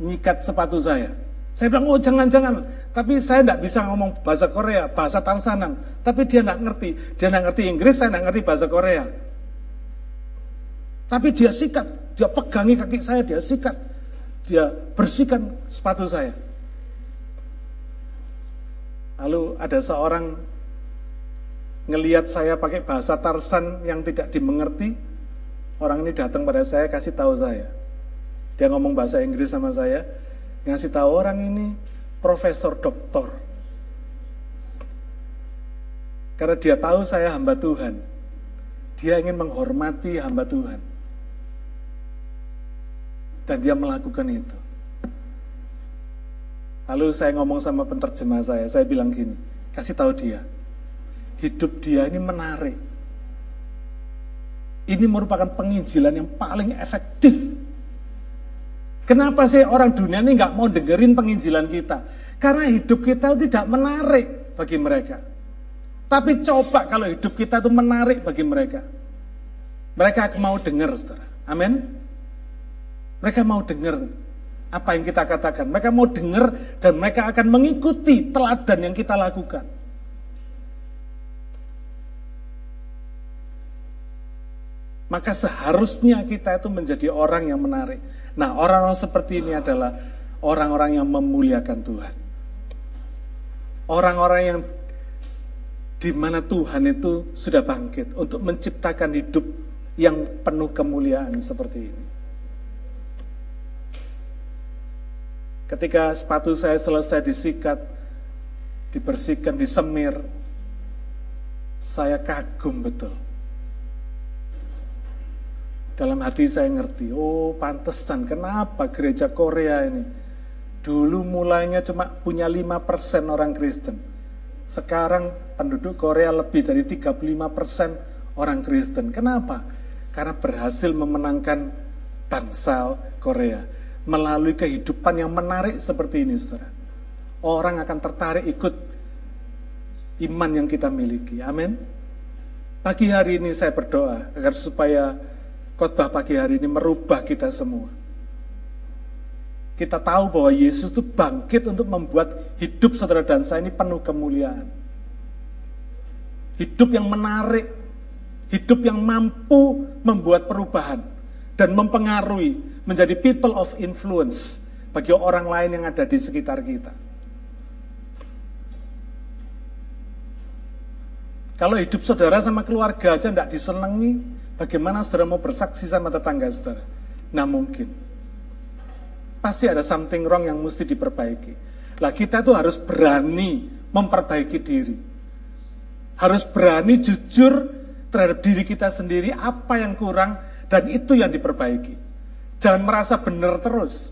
nyikat sepatu saya. Saya bilang, oh jangan-jangan. Tapi saya tidak bisa ngomong bahasa Korea, bahasa Tansanan. Tapi dia tidak ngerti. Dia tidak ngerti Inggris, saya tidak ngerti bahasa Korea. Tapi dia sikat, dia pegangi kaki saya, dia sikat. Dia bersihkan sepatu saya. Lalu ada seorang ngeliat saya pakai bahasa Tarsan yang tidak dimengerti, Orang ini datang pada saya, kasih tahu saya. Dia ngomong bahasa Inggris sama saya, ngasih tahu orang ini profesor doktor. Karena dia tahu saya hamba Tuhan. Dia ingin menghormati hamba Tuhan. Dan dia melakukan itu. Lalu saya ngomong sama penterjemah saya, saya bilang gini, kasih tahu dia, hidup dia ini menarik ini merupakan penginjilan yang paling efektif. Kenapa sih orang dunia ini nggak mau dengerin penginjilan kita? Karena hidup kita tidak menarik bagi mereka. Tapi coba kalau hidup kita itu menarik bagi mereka. Mereka mau dengar, saudara. Amin. Mereka mau dengar apa yang kita katakan. Mereka mau dengar dan mereka akan mengikuti teladan yang kita lakukan.. Maka seharusnya kita itu menjadi orang yang menarik. Nah, orang-orang seperti ini adalah orang-orang yang memuliakan Tuhan. Orang-orang yang di mana Tuhan itu sudah bangkit untuk menciptakan hidup yang penuh kemuliaan seperti ini. Ketika sepatu saya selesai disikat, dibersihkan, disemir, saya kagum betul. Dalam hati saya ngerti, oh pantesan kenapa gereja Korea ini dulu mulainya cuma punya 5% orang Kristen sekarang penduduk Korea lebih dari 35% orang Kristen. Kenapa? Karena berhasil memenangkan bangsa Korea melalui kehidupan yang menarik seperti ini, saudara. Orang akan tertarik ikut iman yang kita miliki. Amin. Pagi hari ini saya berdoa agar supaya khotbah pagi hari ini merubah kita semua. Kita tahu bahwa Yesus itu bangkit untuk membuat hidup saudara dan saya ini penuh kemuliaan. Hidup yang menarik, hidup yang mampu membuat perubahan dan mempengaruhi menjadi people of influence bagi orang lain yang ada di sekitar kita. Kalau hidup saudara sama keluarga aja tidak disenangi, bagaimana saudara mau bersaksi sama tetangga saudara? Nah mungkin. Pasti ada something wrong yang mesti diperbaiki. Lah kita tuh harus berani memperbaiki diri. Harus berani jujur terhadap diri kita sendiri apa yang kurang dan itu yang diperbaiki. Jangan merasa benar terus.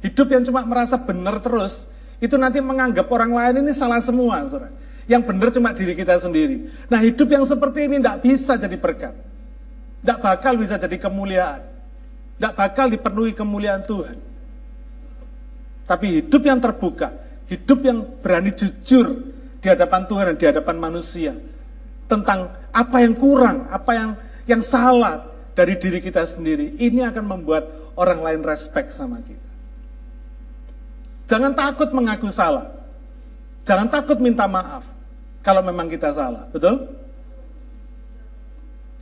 Hidup yang cuma merasa benar terus, itu nanti menganggap orang lain ini salah semua. Saudara. Yang benar cuma diri kita sendiri. Nah hidup yang seperti ini tidak bisa jadi berkat. Tidak bakal bisa jadi kemuliaan. Tidak bakal dipenuhi kemuliaan Tuhan. Tapi hidup yang terbuka, hidup yang berani jujur di hadapan Tuhan dan di hadapan manusia. Tentang apa yang kurang, apa yang yang salah dari diri kita sendiri. Ini akan membuat orang lain respect sama kita. Jangan takut mengaku salah. Jangan takut minta maaf kalau memang kita salah. Betul?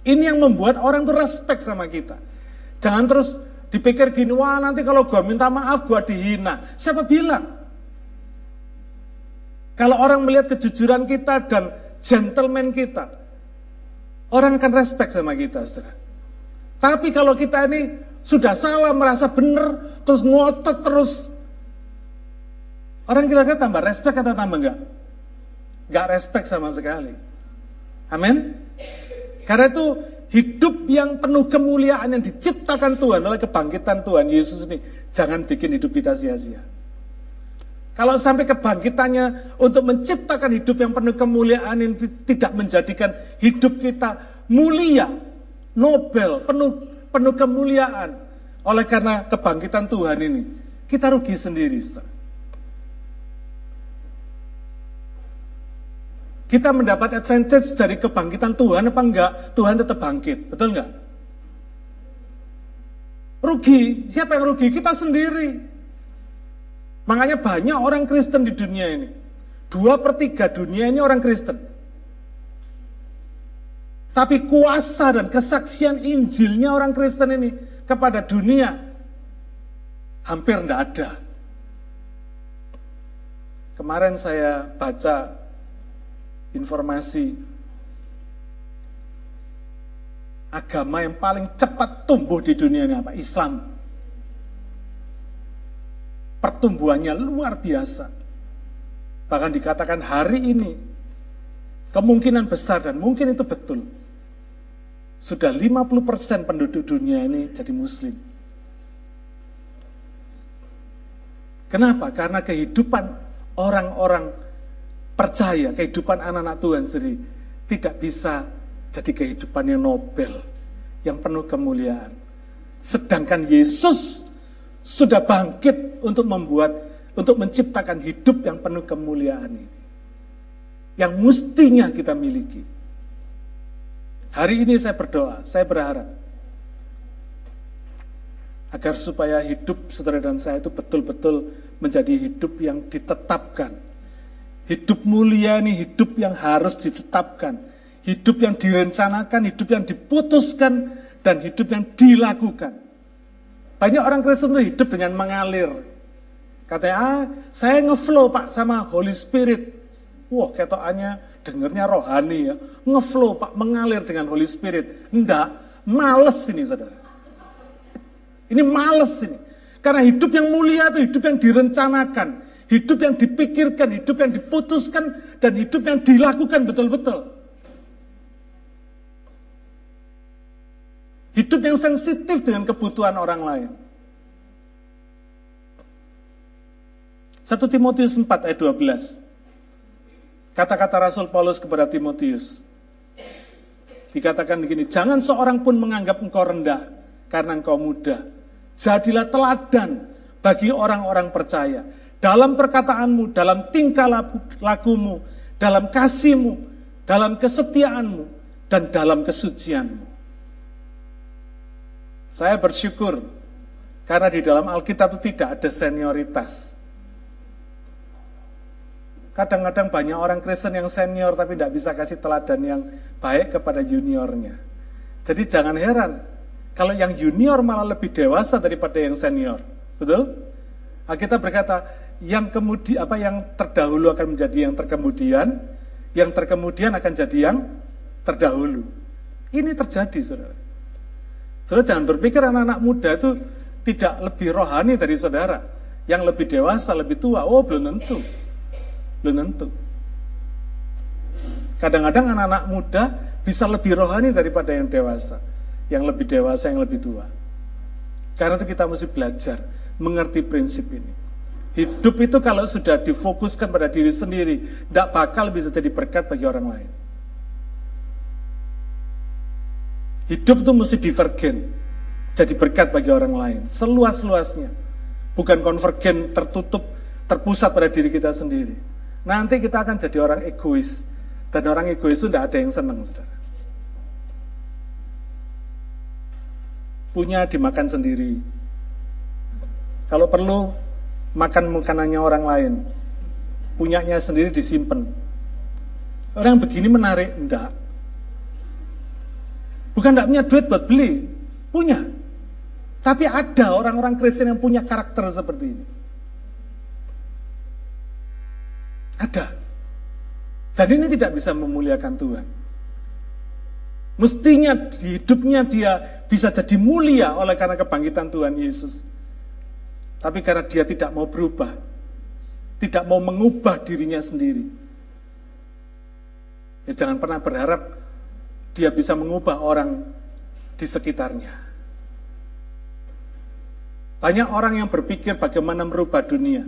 Ini yang membuat orang tuh respect sama kita. Jangan terus dipikir gini, wah nanti kalau gue minta maaf gue dihina. Siapa bilang? Kalau orang melihat kejujuran kita dan gentleman kita, orang akan respect sama kita. Saudara. Tapi kalau kita ini sudah salah, merasa benar, terus ngotot terus, orang kira-kira tambah respect atau tambah enggak? Enggak respect sama sekali. Amin? Karena itu hidup yang penuh kemuliaan yang diciptakan Tuhan oleh kebangkitan Tuhan Yesus ini jangan bikin hidup kita sia-sia. Kalau sampai kebangkitannya untuk menciptakan hidup yang penuh kemuliaan ini tidak menjadikan hidup kita mulia, nobel, penuh penuh kemuliaan oleh karena kebangkitan Tuhan ini, kita rugi sendiri. Kita mendapat advantage dari kebangkitan Tuhan apa enggak? Tuhan tetap bangkit, betul enggak? Rugi, siapa yang rugi? Kita sendiri. Makanya banyak orang Kristen di dunia ini. Dua per tiga dunia ini orang Kristen. Tapi kuasa dan kesaksian Injilnya orang Kristen ini kepada dunia hampir tidak ada. Kemarin saya baca informasi agama yang paling cepat tumbuh di dunia ini apa? Islam. Pertumbuhannya luar biasa. Bahkan dikatakan hari ini kemungkinan besar dan mungkin itu betul. Sudah 50% penduduk dunia ini jadi muslim. Kenapa? Karena kehidupan orang-orang percaya kehidupan anak-anak Tuhan sendiri tidak bisa jadi kehidupan yang nobel, yang penuh kemuliaan. Sedangkan Yesus sudah bangkit untuk membuat, untuk menciptakan hidup yang penuh kemuliaan ini. Yang mestinya kita miliki. Hari ini saya berdoa, saya berharap agar supaya hidup saudara dan saya itu betul-betul menjadi hidup yang ditetapkan Hidup mulia ini hidup yang harus ditetapkan, hidup yang direncanakan, hidup yang diputuskan, dan hidup yang dilakukan. Banyak orang Kristen itu hidup dengan mengalir. Katanya, ah, saya ngeflow pak sama Holy Spirit. Wah, ketokannya dengernya rohani ya. Ngeflow pak, mengalir dengan Holy Spirit. Enggak, males ini saudara. Ini males ini. Karena hidup yang mulia itu hidup yang direncanakan. Hidup yang dipikirkan, hidup yang diputuskan, dan hidup yang dilakukan betul-betul. Hidup yang sensitif dengan kebutuhan orang lain. 1 Timotius 4 ayat 12. Kata-kata Rasul Paulus kepada Timotius. Dikatakan begini, jangan seorang pun menganggap engkau rendah karena engkau muda. Jadilah teladan bagi orang-orang percaya. Dalam perkataanmu, dalam tingkah lakumu, dalam kasihmu, dalam kesetiaanmu, dan dalam kesucianmu. Saya bersyukur karena di dalam Alkitab itu tidak ada senioritas. Kadang-kadang banyak orang Kristen yang senior tapi tidak bisa kasih teladan yang baik kepada juniornya. Jadi jangan heran kalau yang junior malah lebih dewasa daripada yang senior. Betul? Alkitab berkata, yang kemudi apa yang terdahulu akan menjadi yang terkemudian, yang terkemudian akan jadi yang terdahulu. Ini terjadi, Saudara. Saudara jangan berpikir anak-anak muda itu tidak lebih rohani dari saudara. Yang lebih dewasa, lebih tua. Oh, belum tentu. Belum tentu. Kadang-kadang anak-anak muda bisa lebih rohani daripada yang dewasa. Yang lebih dewasa, yang lebih tua. Karena itu kita mesti belajar mengerti prinsip ini. Hidup itu kalau sudah difokuskan pada diri sendiri, tidak bakal bisa jadi berkat bagi orang lain. Hidup itu mesti divergen. Jadi berkat bagi orang lain. Seluas-luasnya. Bukan konvergen tertutup, terpusat pada diri kita sendiri. Nanti kita akan jadi orang egois. Dan orang egois itu tidak ada yang senang, saudara. Punya dimakan sendiri. Kalau perlu, makan makanannya orang lain. Punyanya sendiri disimpan. Orang begini menarik, enggak. Bukan tidak punya duit buat beli, punya. Tapi ada orang-orang Kristen yang punya karakter seperti ini. Ada. Dan ini tidak bisa memuliakan Tuhan. Mestinya di hidupnya dia bisa jadi mulia oleh karena kebangkitan Tuhan Yesus. Tapi karena dia tidak mau berubah, tidak mau mengubah dirinya sendiri. Ya jangan pernah berharap dia bisa mengubah orang di sekitarnya. Banyak orang yang berpikir bagaimana merubah dunia,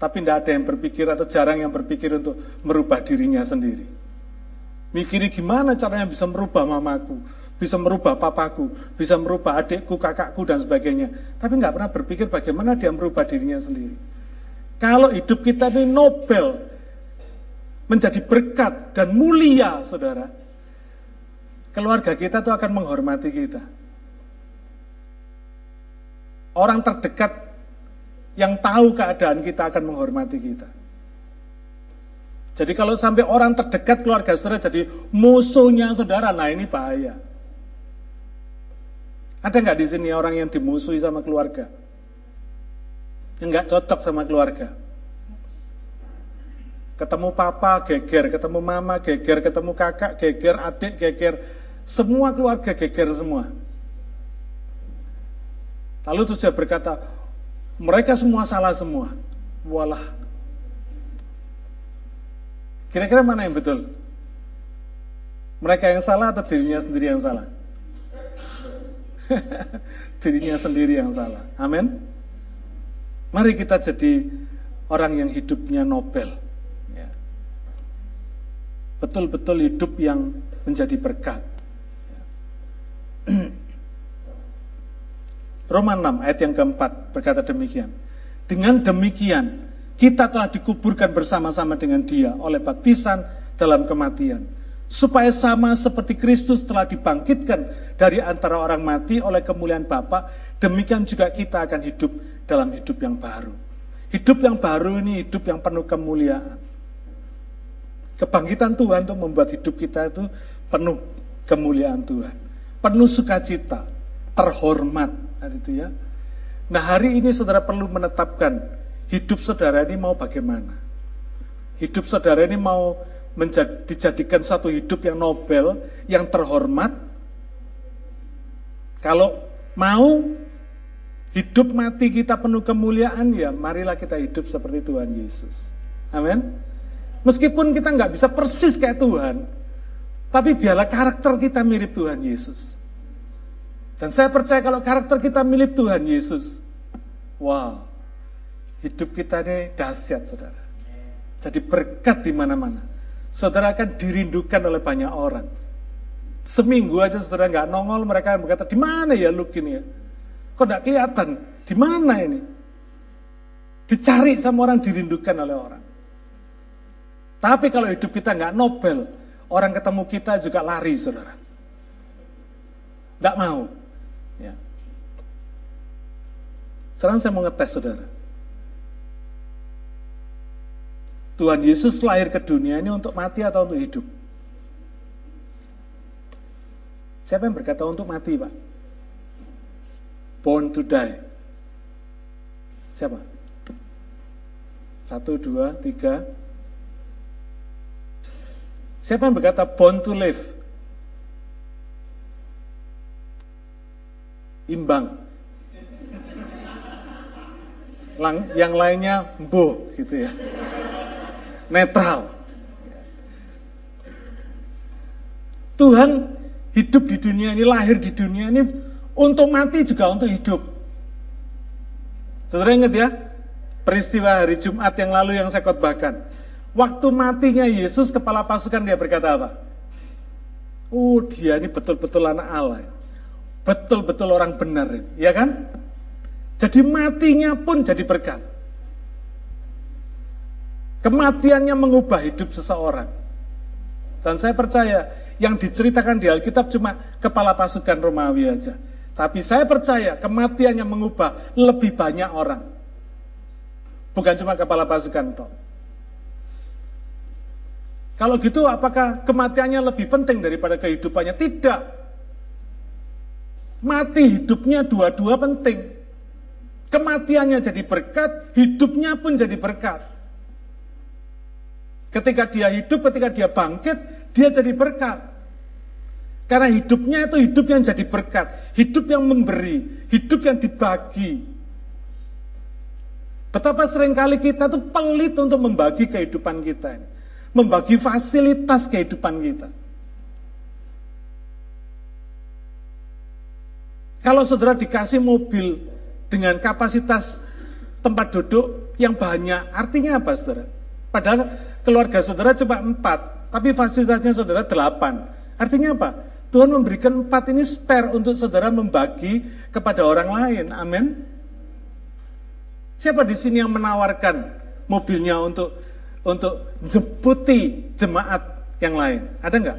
tapi tidak ada yang berpikir atau jarang yang berpikir untuk merubah dirinya sendiri. Mikiri gimana caranya bisa merubah mamaku, bisa merubah papaku, bisa merubah adikku, kakakku, dan sebagainya. Tapi nggak pernah berpikir bagaimana dia merubah dirinya sendiri. Kalau hidup kita ini Nobel, menjadi berkat dan mulia, saudara, keluarga kita tuh akan menghormati kita. Orang terdekat yang tahu keadaan kita akan menghormati kita. Jadi kalau sampai orang terdekat keluarga saudara jadi musuhnya saudara, nah ini bahaya. Ada nggak di sini orang yang dimusuhi sama keluarga? Yang nggak cocok sama keluarga? Ketemu papa geger, ketemu mama geger, ketemu kakak geger, adik geger, semua keluarga geger semua. Lalu terus dia berkata, mereka semua salah semua. Walah. Kira-kira mana yang betul? Mereka yang salah atau dirinya sendiri yang salah? dirinya sendiri yang salah. Amin. Mari kita jadi orang yang hidupnya Nobel. Ya. Betul-betul hidup yang menjadi berkat. Roma 6 ayat yang keempat berkata demikian. Dengan demikian, kita telah dikuburkan bersama-sama dengan dia oleh baptisan dalam kematian. Supaya sama seperti Kristus telah dibangkitkan dari antara orang mati oleh kemuliaan Bapa, demikian juga kita akan hidup dalam hidup yang baru. Hidup yang baru ini hidup yang penuh kemuliaan. Kebangkitan Tuhan untuk membuat hidup kita itu penuh kemuliaan Tuhan. Penuh sukacita, terhormat. Itu ya. Nah hari ini saudara perlu menetapkan hidup saudara ini mau bagaimana. Hidup saudara ini mau menjad, dijadikan satu hidup yang nobel, yang terhormat. Kalau mau hidup mati kita penuh kemuliaan ya marilah kita hidup seperti Tuhan Yesus. Amin. Meskipun kita nggak bisa persis kayak Tuhan, tapi biarlah karakter kita mirip Tuhan Yesus. Dan saya percaya kalau karakter kita mirip Tuhan Yesus, wow, hidup kita ini dahsyat, saudara. Jadi berkat di mana-mana. Saudara akan dirindukan oleh banyak orang. Seminggu aja saudara nggak nongol, mereka berkata, di mana ya Luke ini ya? Kok nggak kelihatan? Di mana ini? Dicari sama orang, dirindukan oleh orang. Tapi kalau hidup kita nggak nobel, orang ketemu kita juga lari, saudara. Nggak mau. Ya. Sekarang saya mau ngetes, saudara. Tuhan Yesus lahir ke dunia ini untuk mati atau untuk hidup? Siapa yang berkata untuk mati, Pak? Born to die. Siapa? Satu, dua, tiga, Siapa yang berkata born to live? Imbang. Lang, yang lainnya boh gitu ya. Netral. Tuhan hidup di dunia ini, lahir di dunia ini untuk mati juga untuk hidup. Saudara ingat ya, peristiwa hari Jumat yang lalu yang saya khotbahkan. Waktu matinya Yesus, kepala pasukan dia berkata apa? Oh dia ini betul-betul anak Allah. Betul-betul orang benar. Ya kan? Jadi matinya pun jadi berkat. Kematiannya mengubah hidup seseorang. Dan saya percaya yang diceritakan di Alkitab cuma kepala pasukan Romawi aja. Tapi saya percaya kematiannya mengubah lebih banyak orang. Bukan cuma kepala pasukan toh. Kalau gitu apakah kematiannya lebih penting daripada kehidupannya? Tidak. Mati hidupnya dua-dua penting. Kematiannya jadi berkat, hidupnya pun jadi berkat. Ketika dia hidup, ketika dia bangkit, dia jadi berkat. Karena hidupnya itu hidup yang jadi berkat, hidup yang memberi, hidup yang dibagi. Betapa sering kali kita tuh pelit untuk membagi kehidupan kita ini membagi fasilitas kehidupan kita. Kalau saudara dikasih mobil dengan kapasitas tempat duduk yang banyak, artinya apa saudara? Padahal keluarga saudara cuma empat, tapi fasilitasnya saudara delapan. Artinya apa? Tuhan memberikan empat ini spare untuk saudara membagi kepada orang lain. Amin. Siapa di sini yang menawarkan mobilnya untuk untuk jemputi jemaat yang lain? Ada nggak?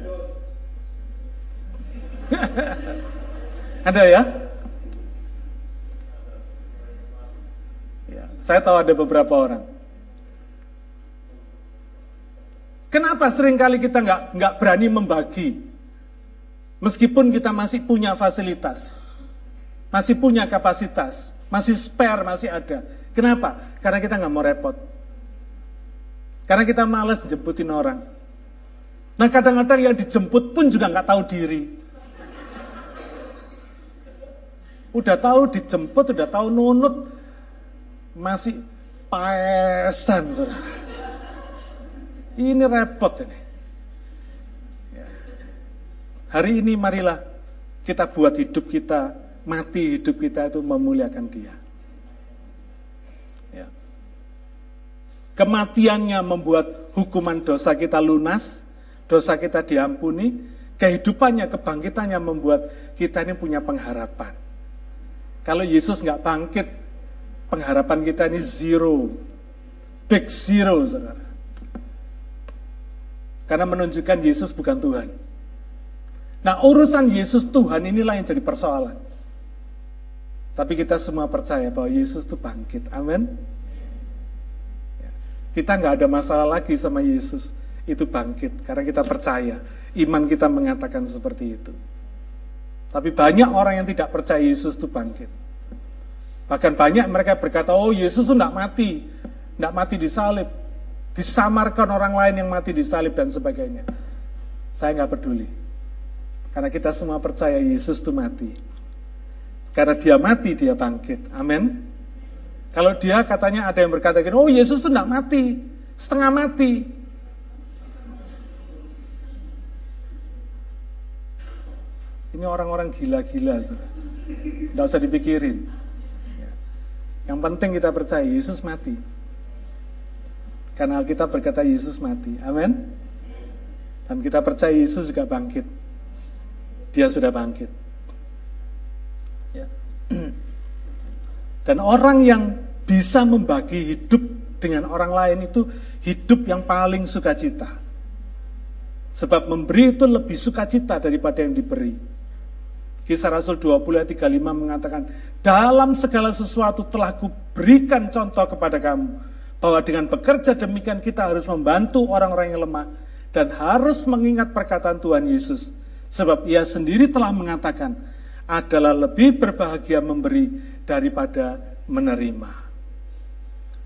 ada ya? ya? Saya tahu ada beberapa orang. Kenapa sering kali kita nggak nggak berani membagi? Meskipun kita masih punya fasilitas, masih punya kapasitas, masih spare, masih ada. Kenapa? Karena kita nggak mau repot. Karena kita males jemputin orang. Nah kadang-kadang yang dijemput pun juga nggak tahu diri. Udah tahu dijemput, udah tahu nunut, masih paesan, saudara. Ini repot ini. Ya. Hari ini marilah kita buat hidup kita, mati hidup kita itu memuliakan dia. Kematiannya membuat hukuman dosa kita lunas, dosa kita diampuni, kehidupannya, kebangkitannya membuat kita ini punya pengharapan. Kalau Yesus nggak bangkit, pengharapan kita ini zero, big zero, saudara. Karena menunjukkan Yesus bukan Tuhan. Nah urusan Yesus Tuhan inilah yang jadi persoalan. Tapi kita semua percaya bahwa Yesus itu bangkit. Amin. Kita nggak ada masalah lagi sama Yesus. itu bangkit karena kita percaya iman kita mengatakan seperti itu. Tapi banyak orang yang tidak percaya Yesus itu bangkit. Bahkan banyak mereka berkata, oh Yesus itu tidak mati, tidak mati di salib, disamarkan orang lain yang mati di salib dan sebagainya. Saya nggak peduli, karena kita semua percaya Yesus itu mati. Karena dia mati, dia bangkit. Amin. Kalau dia katanya ada yang berkata, oh Yesus itu tidak mati, setengah mati. Ini orang-orang gila-gila, tidak usah dipikirin. Yang penting kita percaya Yesus mati. Karena kita berkata Yesus mati. Amin. Dan kita percaya Yesus juga bangkit. Dia sudah bangkit. Ya. Dan orang yang bisa membagi hidup dengan orang lain itu hidup yang paling sukacita. Sebab memberi itu lebih sukacita daripada yang diberi. Kisah Rasul 20 ayat 35 mengatakan, dalam segala sesuatu telah kuberikan contoh kepada kamu, bahwa dengan bekerja demikian kita harus membantu orang-orang yang lemah, dan harus mengingat perkataan Tuhan Yesus. Sebab ia sendiri telah mengatakan, adalah lebih berbahagia memberi daripada menerima.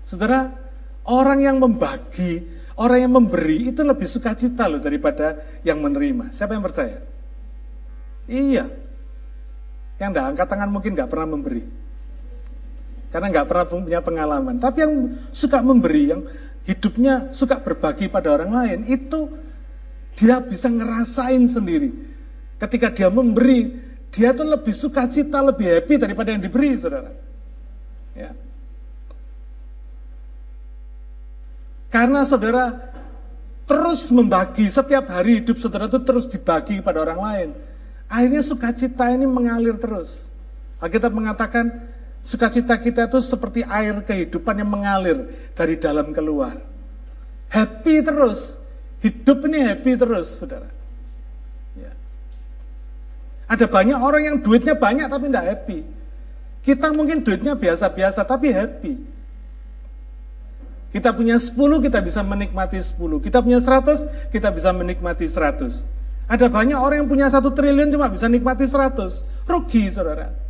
Saudara, orang yang membagi, orang yang memberi itu lebih sukacita loh daripada yang menerima. Siapa yang percaya? Iya, yang tidak angkat tangan mungkin nggak pernah memberi. Karena nggak pernah punya pengalaman. Tapi yang suka memberi, yang hidupnya suka berbagi pada orang lain, itu dia bisa ngerasain sendiri. Ketika dia memberi, dia tuh lebih suka cita, lebih happy daripada yang diberi, saudara. Ya. Karena saudara terus membagi, setiap hari hidup saudara itu terus dibagi pada orang lain. Akhirnya sukacita ini mengalir terus. Alkitab mengatakan sukacita kita itu seperti air kehidupan yang mengalir dari dalam keluar. Happy terus. Hidup ini happy terus, saudara. Ya. Ada banyak orang yang duitnya banyak tapi tidak happy. Kita mungkin duitnya biasa-biasa tapi happy. Kita punya 10, kita bisa menikmati 10. Kita punya 100, kita bisa menikmati 100. Ada banyak orang yang punya satu triliun cuma bisa nikmati seratus. Rugi, saudara.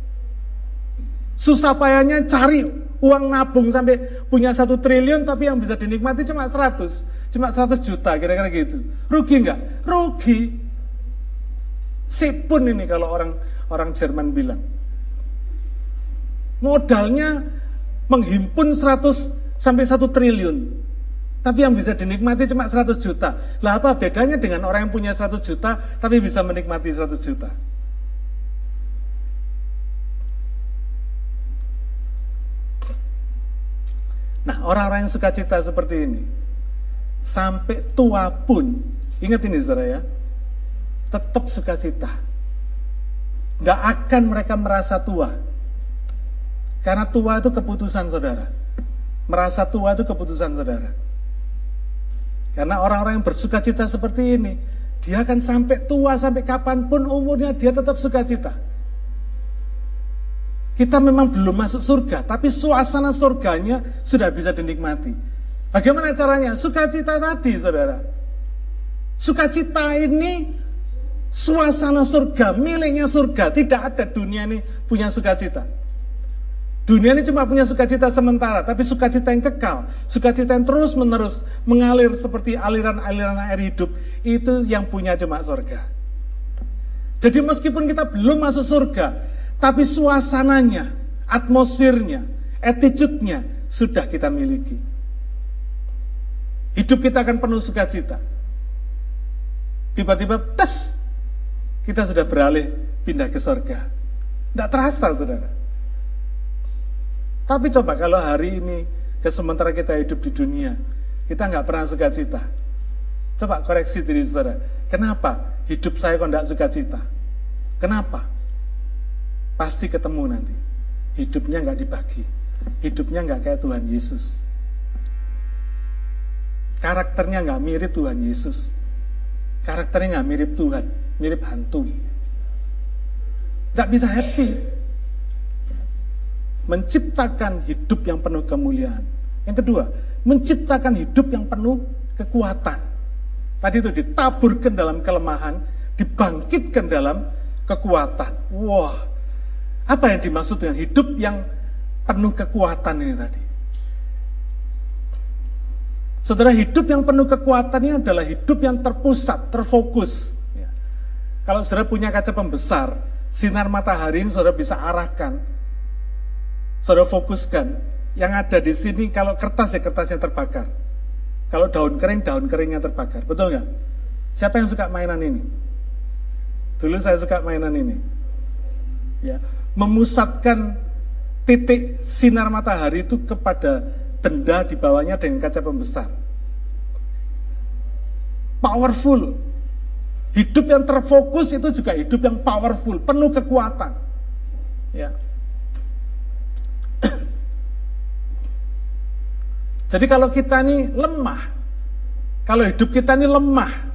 Susah payahnya cari uang nabung sampai punya satu triliun tapi yang bisa dinikmati cuma seratus. Cuma seratus juta, kira-kira gitu. Rugi enggak? Rugi. Sipun ini kalau orang orang Jerman bilang. Modalnya menghimpun 100 sampai satu triliun. Tapi yang bisa dinikmati cuma 100 juta. Lah apa bedanya dengan orang yang punya 100 juta tapi bisa menikmati 100 juta? Nah, orang-orang yang suka cita seperti ini, sampai tua pun, ingat ini saudara ya, tetap suka cita. Tidak akan mereka merasa tua. Karena tua itu keputusan saudara. Merasa tua itu keputusan saudara. Karena orang-orang yang bersuka cita seperti ini, dia akan sampai tua, sampai kapan pun umurnya, dia tetap suka cita. Kita memang belum masuk surga, tapi suasana surganya sudah bisa dinikmati. Bagaimana caranya? Sukacita tadi, saudara. Sukacita ini suasana surga, miliknya surga. Tidak ada dunia ini punya sukacita. Dunia ini cuma punya sukacita sementara, tapi sukacita yang kekal, sukacita yang terus menerus mengalir seperti aliran-aliran air hidup, itu yang punya cuma surga. Jadi meskipun kita belum masuk surga, tapi suasananya, atmosfernya, attitude-nya sudah kita miliki. Hidup kita akan penuh sukacita. Tiba-tiba, tes, kita sudah beralih pindah ke surga. Tidak terasa, saudara. Tapi coba kalau hari ini, ke sementara kita hidup di dunia, kita nggak pernah suka cita. Coba koreksi diri saudara. Kenapa hidup saya kok nggak suka cita? Kenapa? Pasti ketemu nanti. Hidupnya nggak dibagi. Hidupnya nggak kayak Tuhan Yesus. Karakternya nggak mirip Tuhan Yesus. Karakternya nggak mirip Tuhan, mirip hantu. Nggak bisa happy menciptakan hidup yang penuh kemuliaan. Yang kedua, menciptakan hidup yang penuh kekuatan. Tadi itu ditaburkan dalam kelemahan, dibangkitkan dalam kekuatan. Wah, apa yang dimaksud dengan hidup yang penuh kekuatan ini tadi? Saudara, hidup yang penuh kekuatan ini adalah hidup yang terpusat, terfokus. Ya. Kalau saudara punya kaca pembesar, sinar matahari ini saudara bisa arahkan, saudara fokuskan. Yang ada di sini, kalau kertas ya kertasnya terbakar. Kalau daun kering, daun keringnya terbakar. Betul nggak? Siapa yang suka mainan ini? Dulu saya suka mainan ini. Ya, memusatkan titik sinar matahari itu kepada benda di bawahnya dengan kaca pembesar. Powerful. Hidup yang terfokus itu juga hidup yang powerful, penuh kekuatan. Ya. Jadi kalau kita ini lemah, kalau hidup kita ini lemah,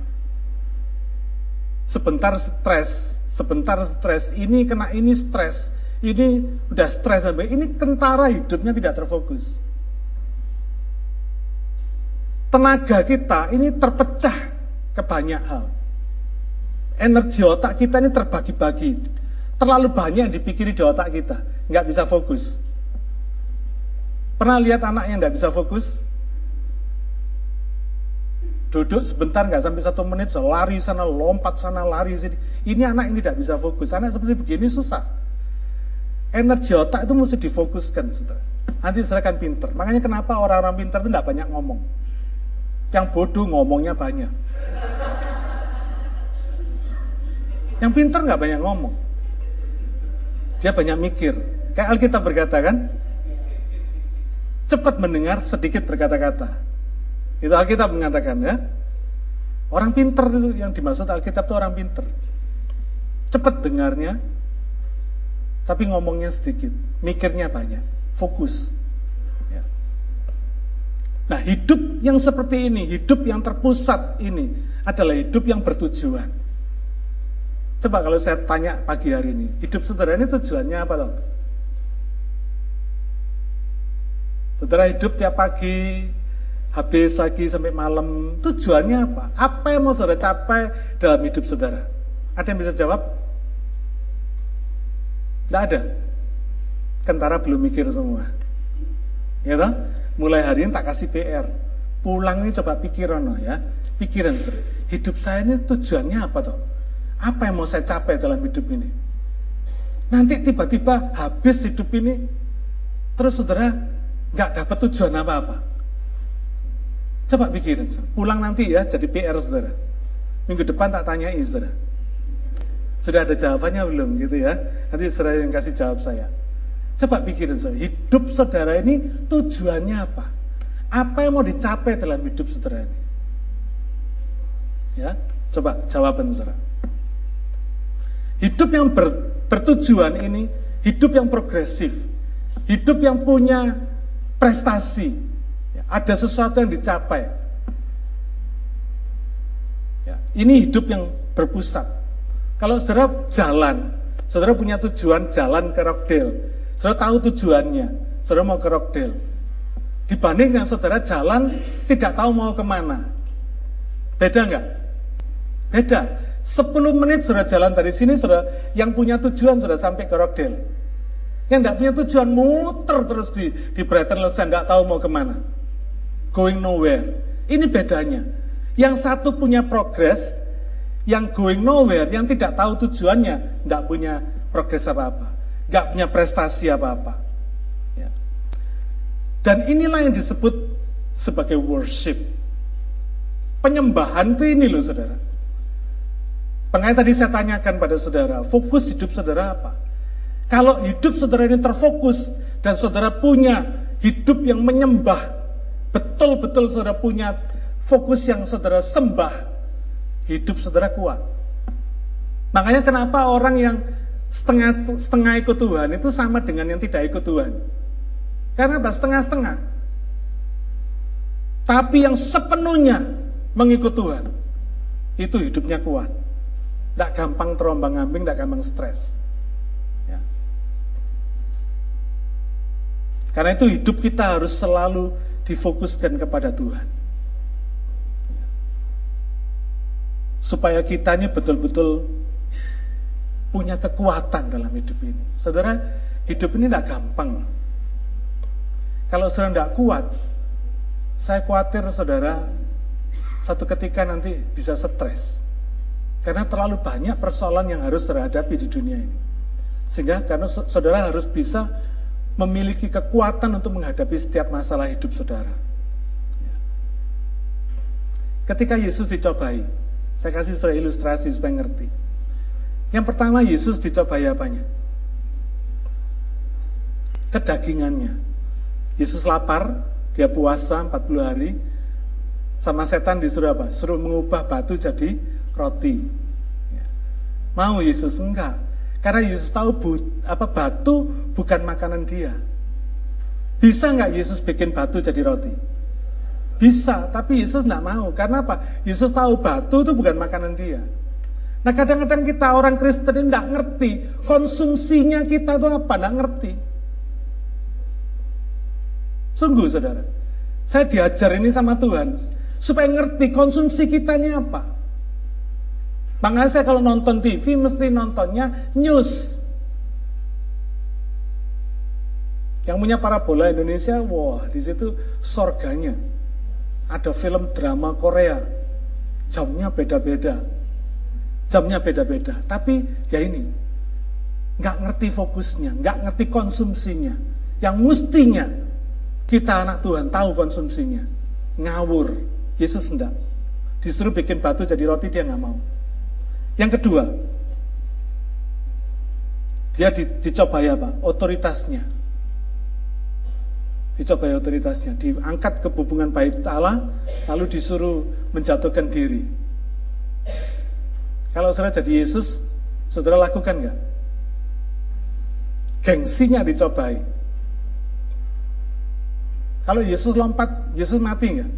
sebentar stres, sebentar stres, ini kena ini stres, ini udah stres sampai ini kentara hidupnya tidak terfokus. Tenaga kita ini terpecah ke banyak hal. Energi otak kita ini terbagi-bagi. Terlalu banyak yang dipikiri di otak kita, nggak bisa fokus. Pernah lihat anak yang tidak bisa fokus? Duduk sebentar nggak sampai satu menit, lari sana, lompat sana, lari sini. Ini anak ini tidak bisa fokus. Anak seperti begini susah. Energi otak itu mesti difokuskan, saudara. Nanti saya akan pinter. Makanya kenapa orang-orang pinter itu tidak banyak ngomong. Yang bodoh ngomongnya banyak. Yang pinter nggak banyak ngomong. Dia banyak mikir. Kayak Alkitab berkata kan, cepat mendengar, sedikit berkata-kata. Itu Alkitab mengatakan ya. Orang pinter itu yang dimaksud Alkitab itu orang pinter. Cepat dengarnya, tapi ngomongnya sedikit, mikirnya banyak, fokus. Ya. Nah hidup yang seperti ini, hidup yang terpusat ini adalah hidup yang bertujuan. Coba kalau saya tanya pagi hari ini, hidup saudara ini tujuannya apa loh? Saudara hidup tiap pagi, habis lagi sampai malam, tujuannya apa? Apa yang mau saudara capai dalam hidup saudara? Ada yang bisa jawab? Tidak ada. Kentara belum mikir semua. Ya toh? Mulai hari ini tak kasih PR. Pulang ini coba pikiran ya. Pikiran saudara. Hidup saya ini tujuannya apa toh? Apa yang mau saya capai dalam hidup ini? Nanti tiba-tiba habis hidup ini, terus saudara nggak dapat tujuan apa-apa. Coba pikirin, pulang nanti ya jadi PR saudara. Minggu depan tak tanya saudara. Sudah ada jawabannya belum gitu ya? Nanti saudara yang kasih jawab saya. Coba pikirin saudara, hidup saudara ini tujuannya apa? Apa yang mau dicapai dalam hidup saudara ini? Ya, coba jawaban saudara. Hidup yang ber, bertujuan ini, hidup yang progresif, hidup yang punya prestasi, ada sesuatu yang dicapai. Ya, ini hidup yang berpusat. Kalau saudara jalan, saudara punya tujuan jalan ke Rockdale, saudara tahu tujuannya, saudara mau ke Rockdale. Dibanding yang saudara jalan tidak tahu mau ke mana. Beda nggak? Beda. 10 menit saudara jalan dari sini, saudara yang punya tujuan sudah sampai ke Rockdale. Yang tidak punya tujuan muter terus di, di Brighton Lesan, nggak tahu mau ke mana. Going nowhere. Ini bedanya. Yang satu punya progres, yang going nowhere, yang tidak tahu tujuannya, nggak punya progres apa-apa. Nggak punya prestasi apa-apa. Ya. Dan inilah yang disebut sebagai worship. Penyembahan itu ini loh saudara. Makanya tadi saya tanyakan pada saudara, fokus hidup saudara apa? Kalau hidup saudara ini terfokus dan saudara punya hidup yang menyembah, betul-betul saudara punya fokus yang saudara sembah, hidup saudara kuat. Makanya kenapa orang yang setengah setengah ikut Tuhan itu sama dengan yang tidak ikut Tuhan. Karena apa? Setengah-setengah. Tapi yang sepenuhnya mengikut Tuhan, itu hidupnya kuat. Tidak gampang terombang ambing, tidak gampang stres. Karena itu hidup kita harus selalu difokuskan kepada Tuhan. supaya kita ini betul-betul punya kekuatan dalam hidup ini. Saudara, hidup ini tidak gampang. Kalau saudara tidak kuat, saya khawatir saudara satu ketika nanti bisa stres. Karena terlalu banyak persoalan yang harus terhadapi di dunia ini. Sehingga karena saudara harus bisa memiliki kekuatan untuk menghadapi setiap masalah hidup saudara. Ketika Yesus dicobai, saya kasih saudara ilustrasi supaya ngerti. Yang pertama Yesus dicobai apanya? Kedagingannya. Yesus lapar, dia puasa 40 hari, sama setan disuruh apa? Suruh mengubah batu jadi roti. Mau Yesus? Enggak. Karena Yesus tahu bu, apa batu bukan makanan dia. Bisa nggak Yesus bikin batu jadi roti? Bisa, tapi Yesus nggak mau. Karena apa? Yesus tahu batu itu bukan makanan dia. Nah kadang-kadang kita orang Kristen ini ngerti konsumsinya kita itu apa, nggak ngerti. Sungguh saudara, saya diajar ini sama Tuhan supaya ngerti konsumsi kita ini apa. Makanya saya kalau nonton TV mesti nontonnya news. Yang punya parabola Indonesia, wah di situ sorganya. Ada film drama Korea, jamnya beda-beda, jamnya beda-beda. Tapi ya ini, nggak ngerti fokusnya, nggak ngerti konsumsinya. Yang mestinya kita anak Tuhan tahu konsumsinya, ngawur. Yesus enggak. Disuruh bikin batu jadi roti dia nggak mau. Yang kedua, dia di, dicobai apa? Otoritasnya. Dicobai otoritasnya, diangkat ke hubungan bait Allah, lalu disuruh menjatuhkan diri. Kalau saudara jadi Yesus, saudara lakukan nggak? Gengsinya dicobai. Kalau Yesus lompat, Yesus mati nggak?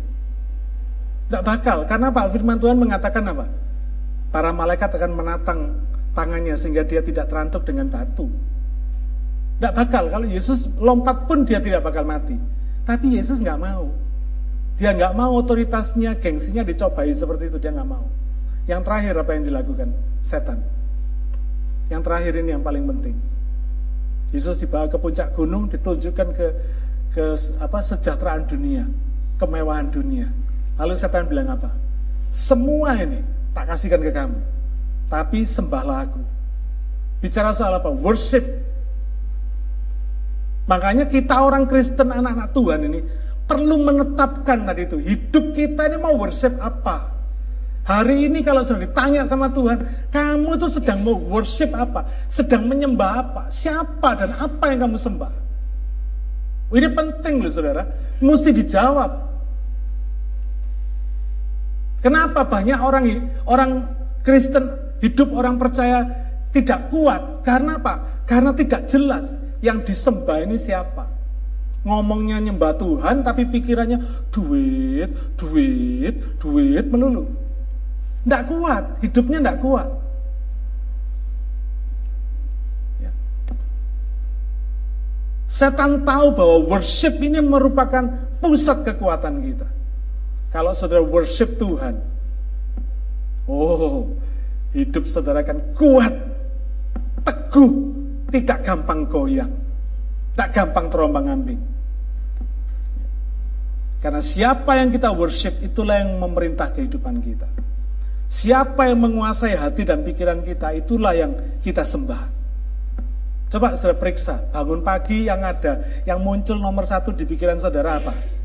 Nggak bakal, karena Pak Firman Tuhan mengatakan apa? Para malaikat akan menatang tangannya sehingga dia tidak terantuk dengan batu. Tidak bakal, kalau Yesus lompat pun dia tidak bakal mati. Tapi Yesus nggak mau. Dia nggak mau otoritasnya, gengsinya dicobai seperti itu, dia nggak mau. Yang terakhir apa yang dilakukan? Setan. Yang terakhir ini yang paling penting. Yesus dibawa ke puncak gunung, ditunjukkan ke ke apa sejahteraan dunia, kemewahan dunia. Lalu setan bilang apa? Semua ini tak kasihkan ke kamu. Tapi sembahlah aku. Bicara soal apa? Worship. Makanya kita orang Kristen, anak-anak Tuhan ini perlu menetapkan tadi itu. Hidup kita ini mau worship apa? Hari ini kalau sudah ditanya sama Tuhan, kamu itu sedang mau worship apa? Sedang menyembah apa? Siapa dan apa yang kamu sembah? Ini penting loh saudara, mesti dijawab. Kenapa banyak orang orang Kristen hidup orang percaya tidak kuat? Karena apa? Karena tidak jelas yang disembah ini siapa. Ngomongnya nyembah Tuhan tapi pikirannya duit, duit, duit melulu. Tidak kuat, hidupnya tidak kuat. Ya. Setan tahu bahwa worship ini merupakan pusat kekuatan kita. Kalau saudara worship Tuhan, oh, hidup saudara akan kuat, teguh, tidak gampang goyang, tak gampang terombang ambing. Karena siapa yang kita worship itulah yang memerintah kehidupan kita. Siapa yang menguasai hati dan pikiran kita itulah yang kita sembah. Coba saudara periksa, bangun pagi yang ada, yang muncul nomor satu di pikiran saudara apa?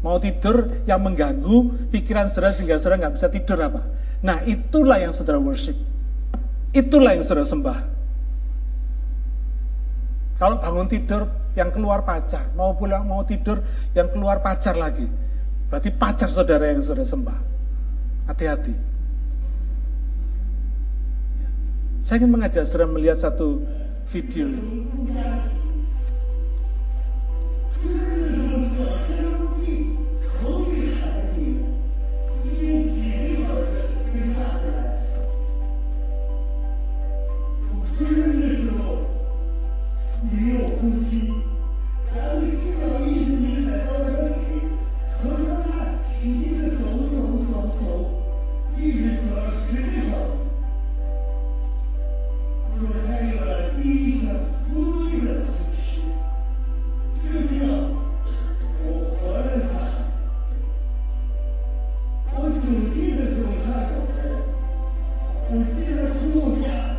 Mau tidur yang mengganggu pikiran saudara sehingga saudara nggak bisa tidur apa? Nah itulah yang saudara worship. Itulah yang saudara sembah. Kalau bangun tidur yang keluar pacar, mau pulang mau tidur yang keluar pacar lagi. Berarti pacar saudara yang saudara sembah. Hati-hati. Saya ingin mengajak saudara melihat satu video ini. Yeah. un stile sbocciato, un stile da studia,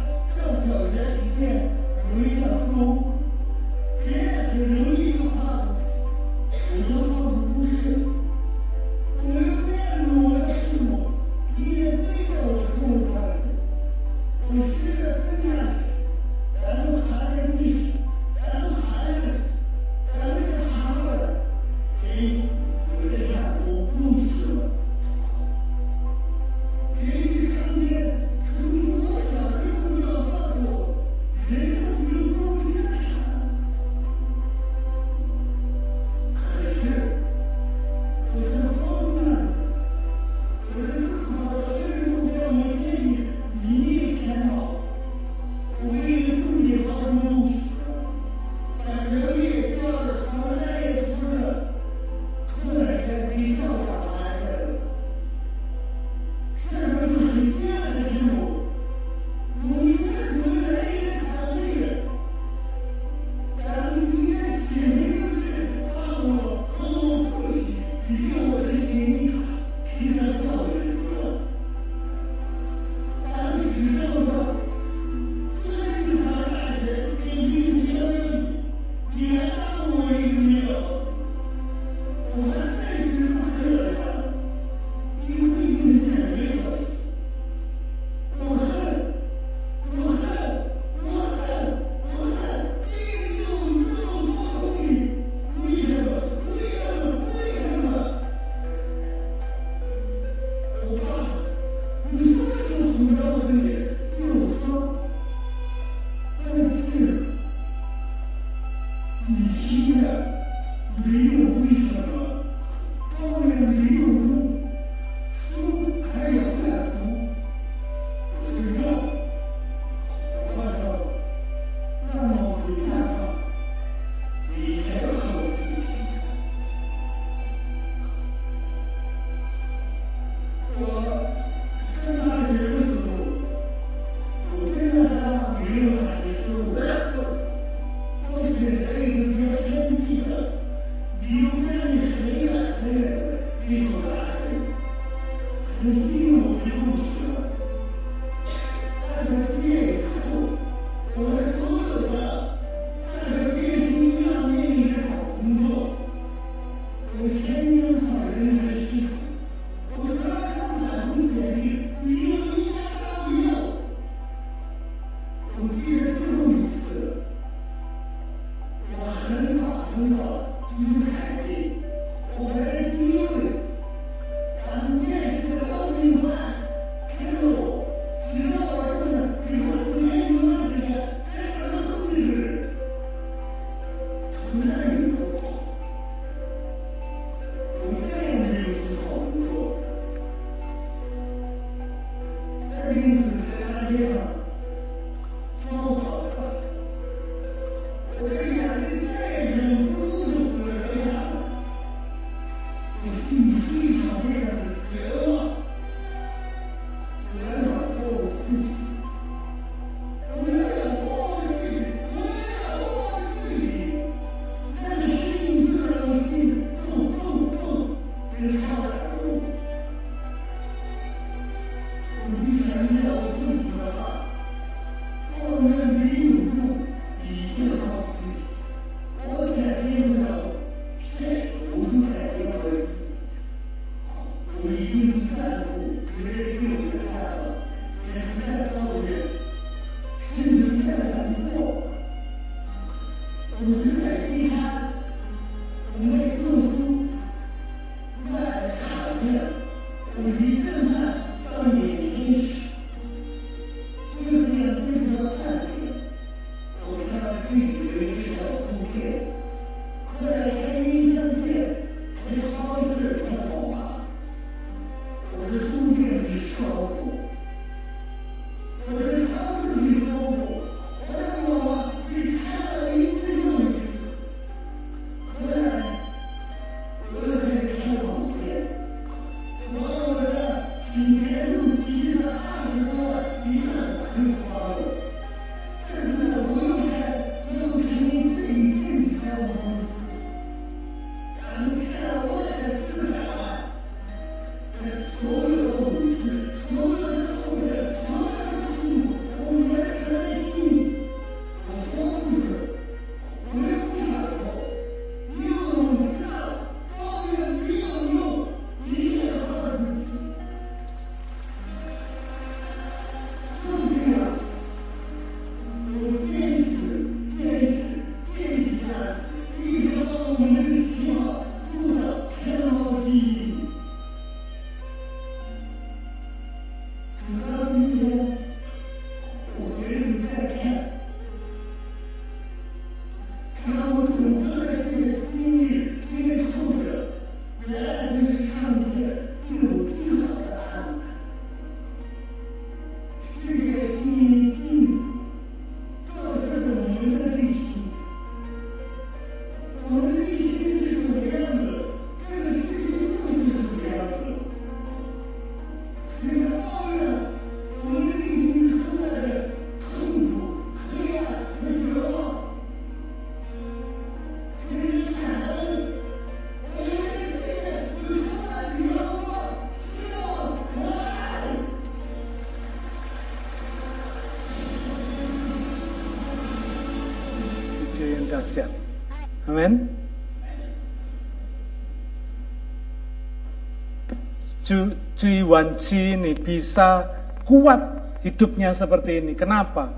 Cui Wanci ini bisa kuat hidupnya seperti ini. Kenapa?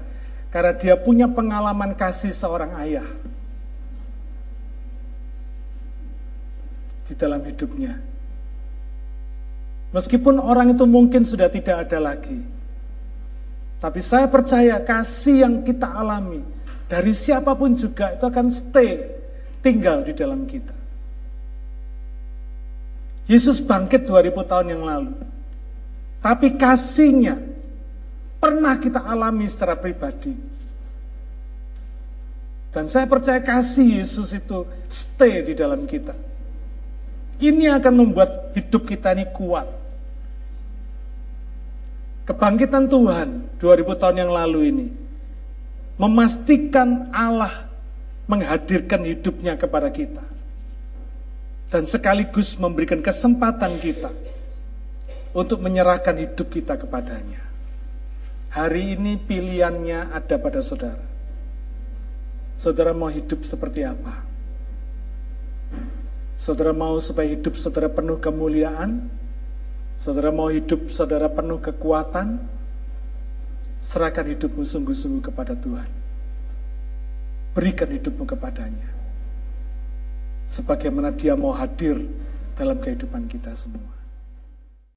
Karena dia punya pengalaman kasih seorang ayah di dalam hidupnya. Meskipun orang itu mungkin sudah tidak ada lagi. Tapi saya percaya kasih yang kita alami dari siapa pun juga itu akan stay, tinggal di dalam kita. Yesus bangkit 2000 tahun yang lalu. Tapi kasihnya pernah kita alami secara pribadi. Dan saya percaya kasih Yesus itu stay di dalam kita. Ini akan membuat hidup kita ini kuat. Kebangkitan Tuhan 2000 tahun yang lalu ini memastikan Allah menghadirkan hidupnya kepada kita. Dan sekaligus memberikan kesempatan kita untuk menyerahkan hidup kita kepadanya. Hari ini pilihannya ada pada saudara. Saudara mau hidup seperti apa? Saudara mau supaya hidup saudara penuh kemuliaan? Saudara mau hidup saudara penuh kekuatan? Serahkan hidupmu sungguh-sungguh kepada Tuhan. Berikan hidupmu kepadanya. Sebagaimana dia mau hadir dalam kehidupan kita semua.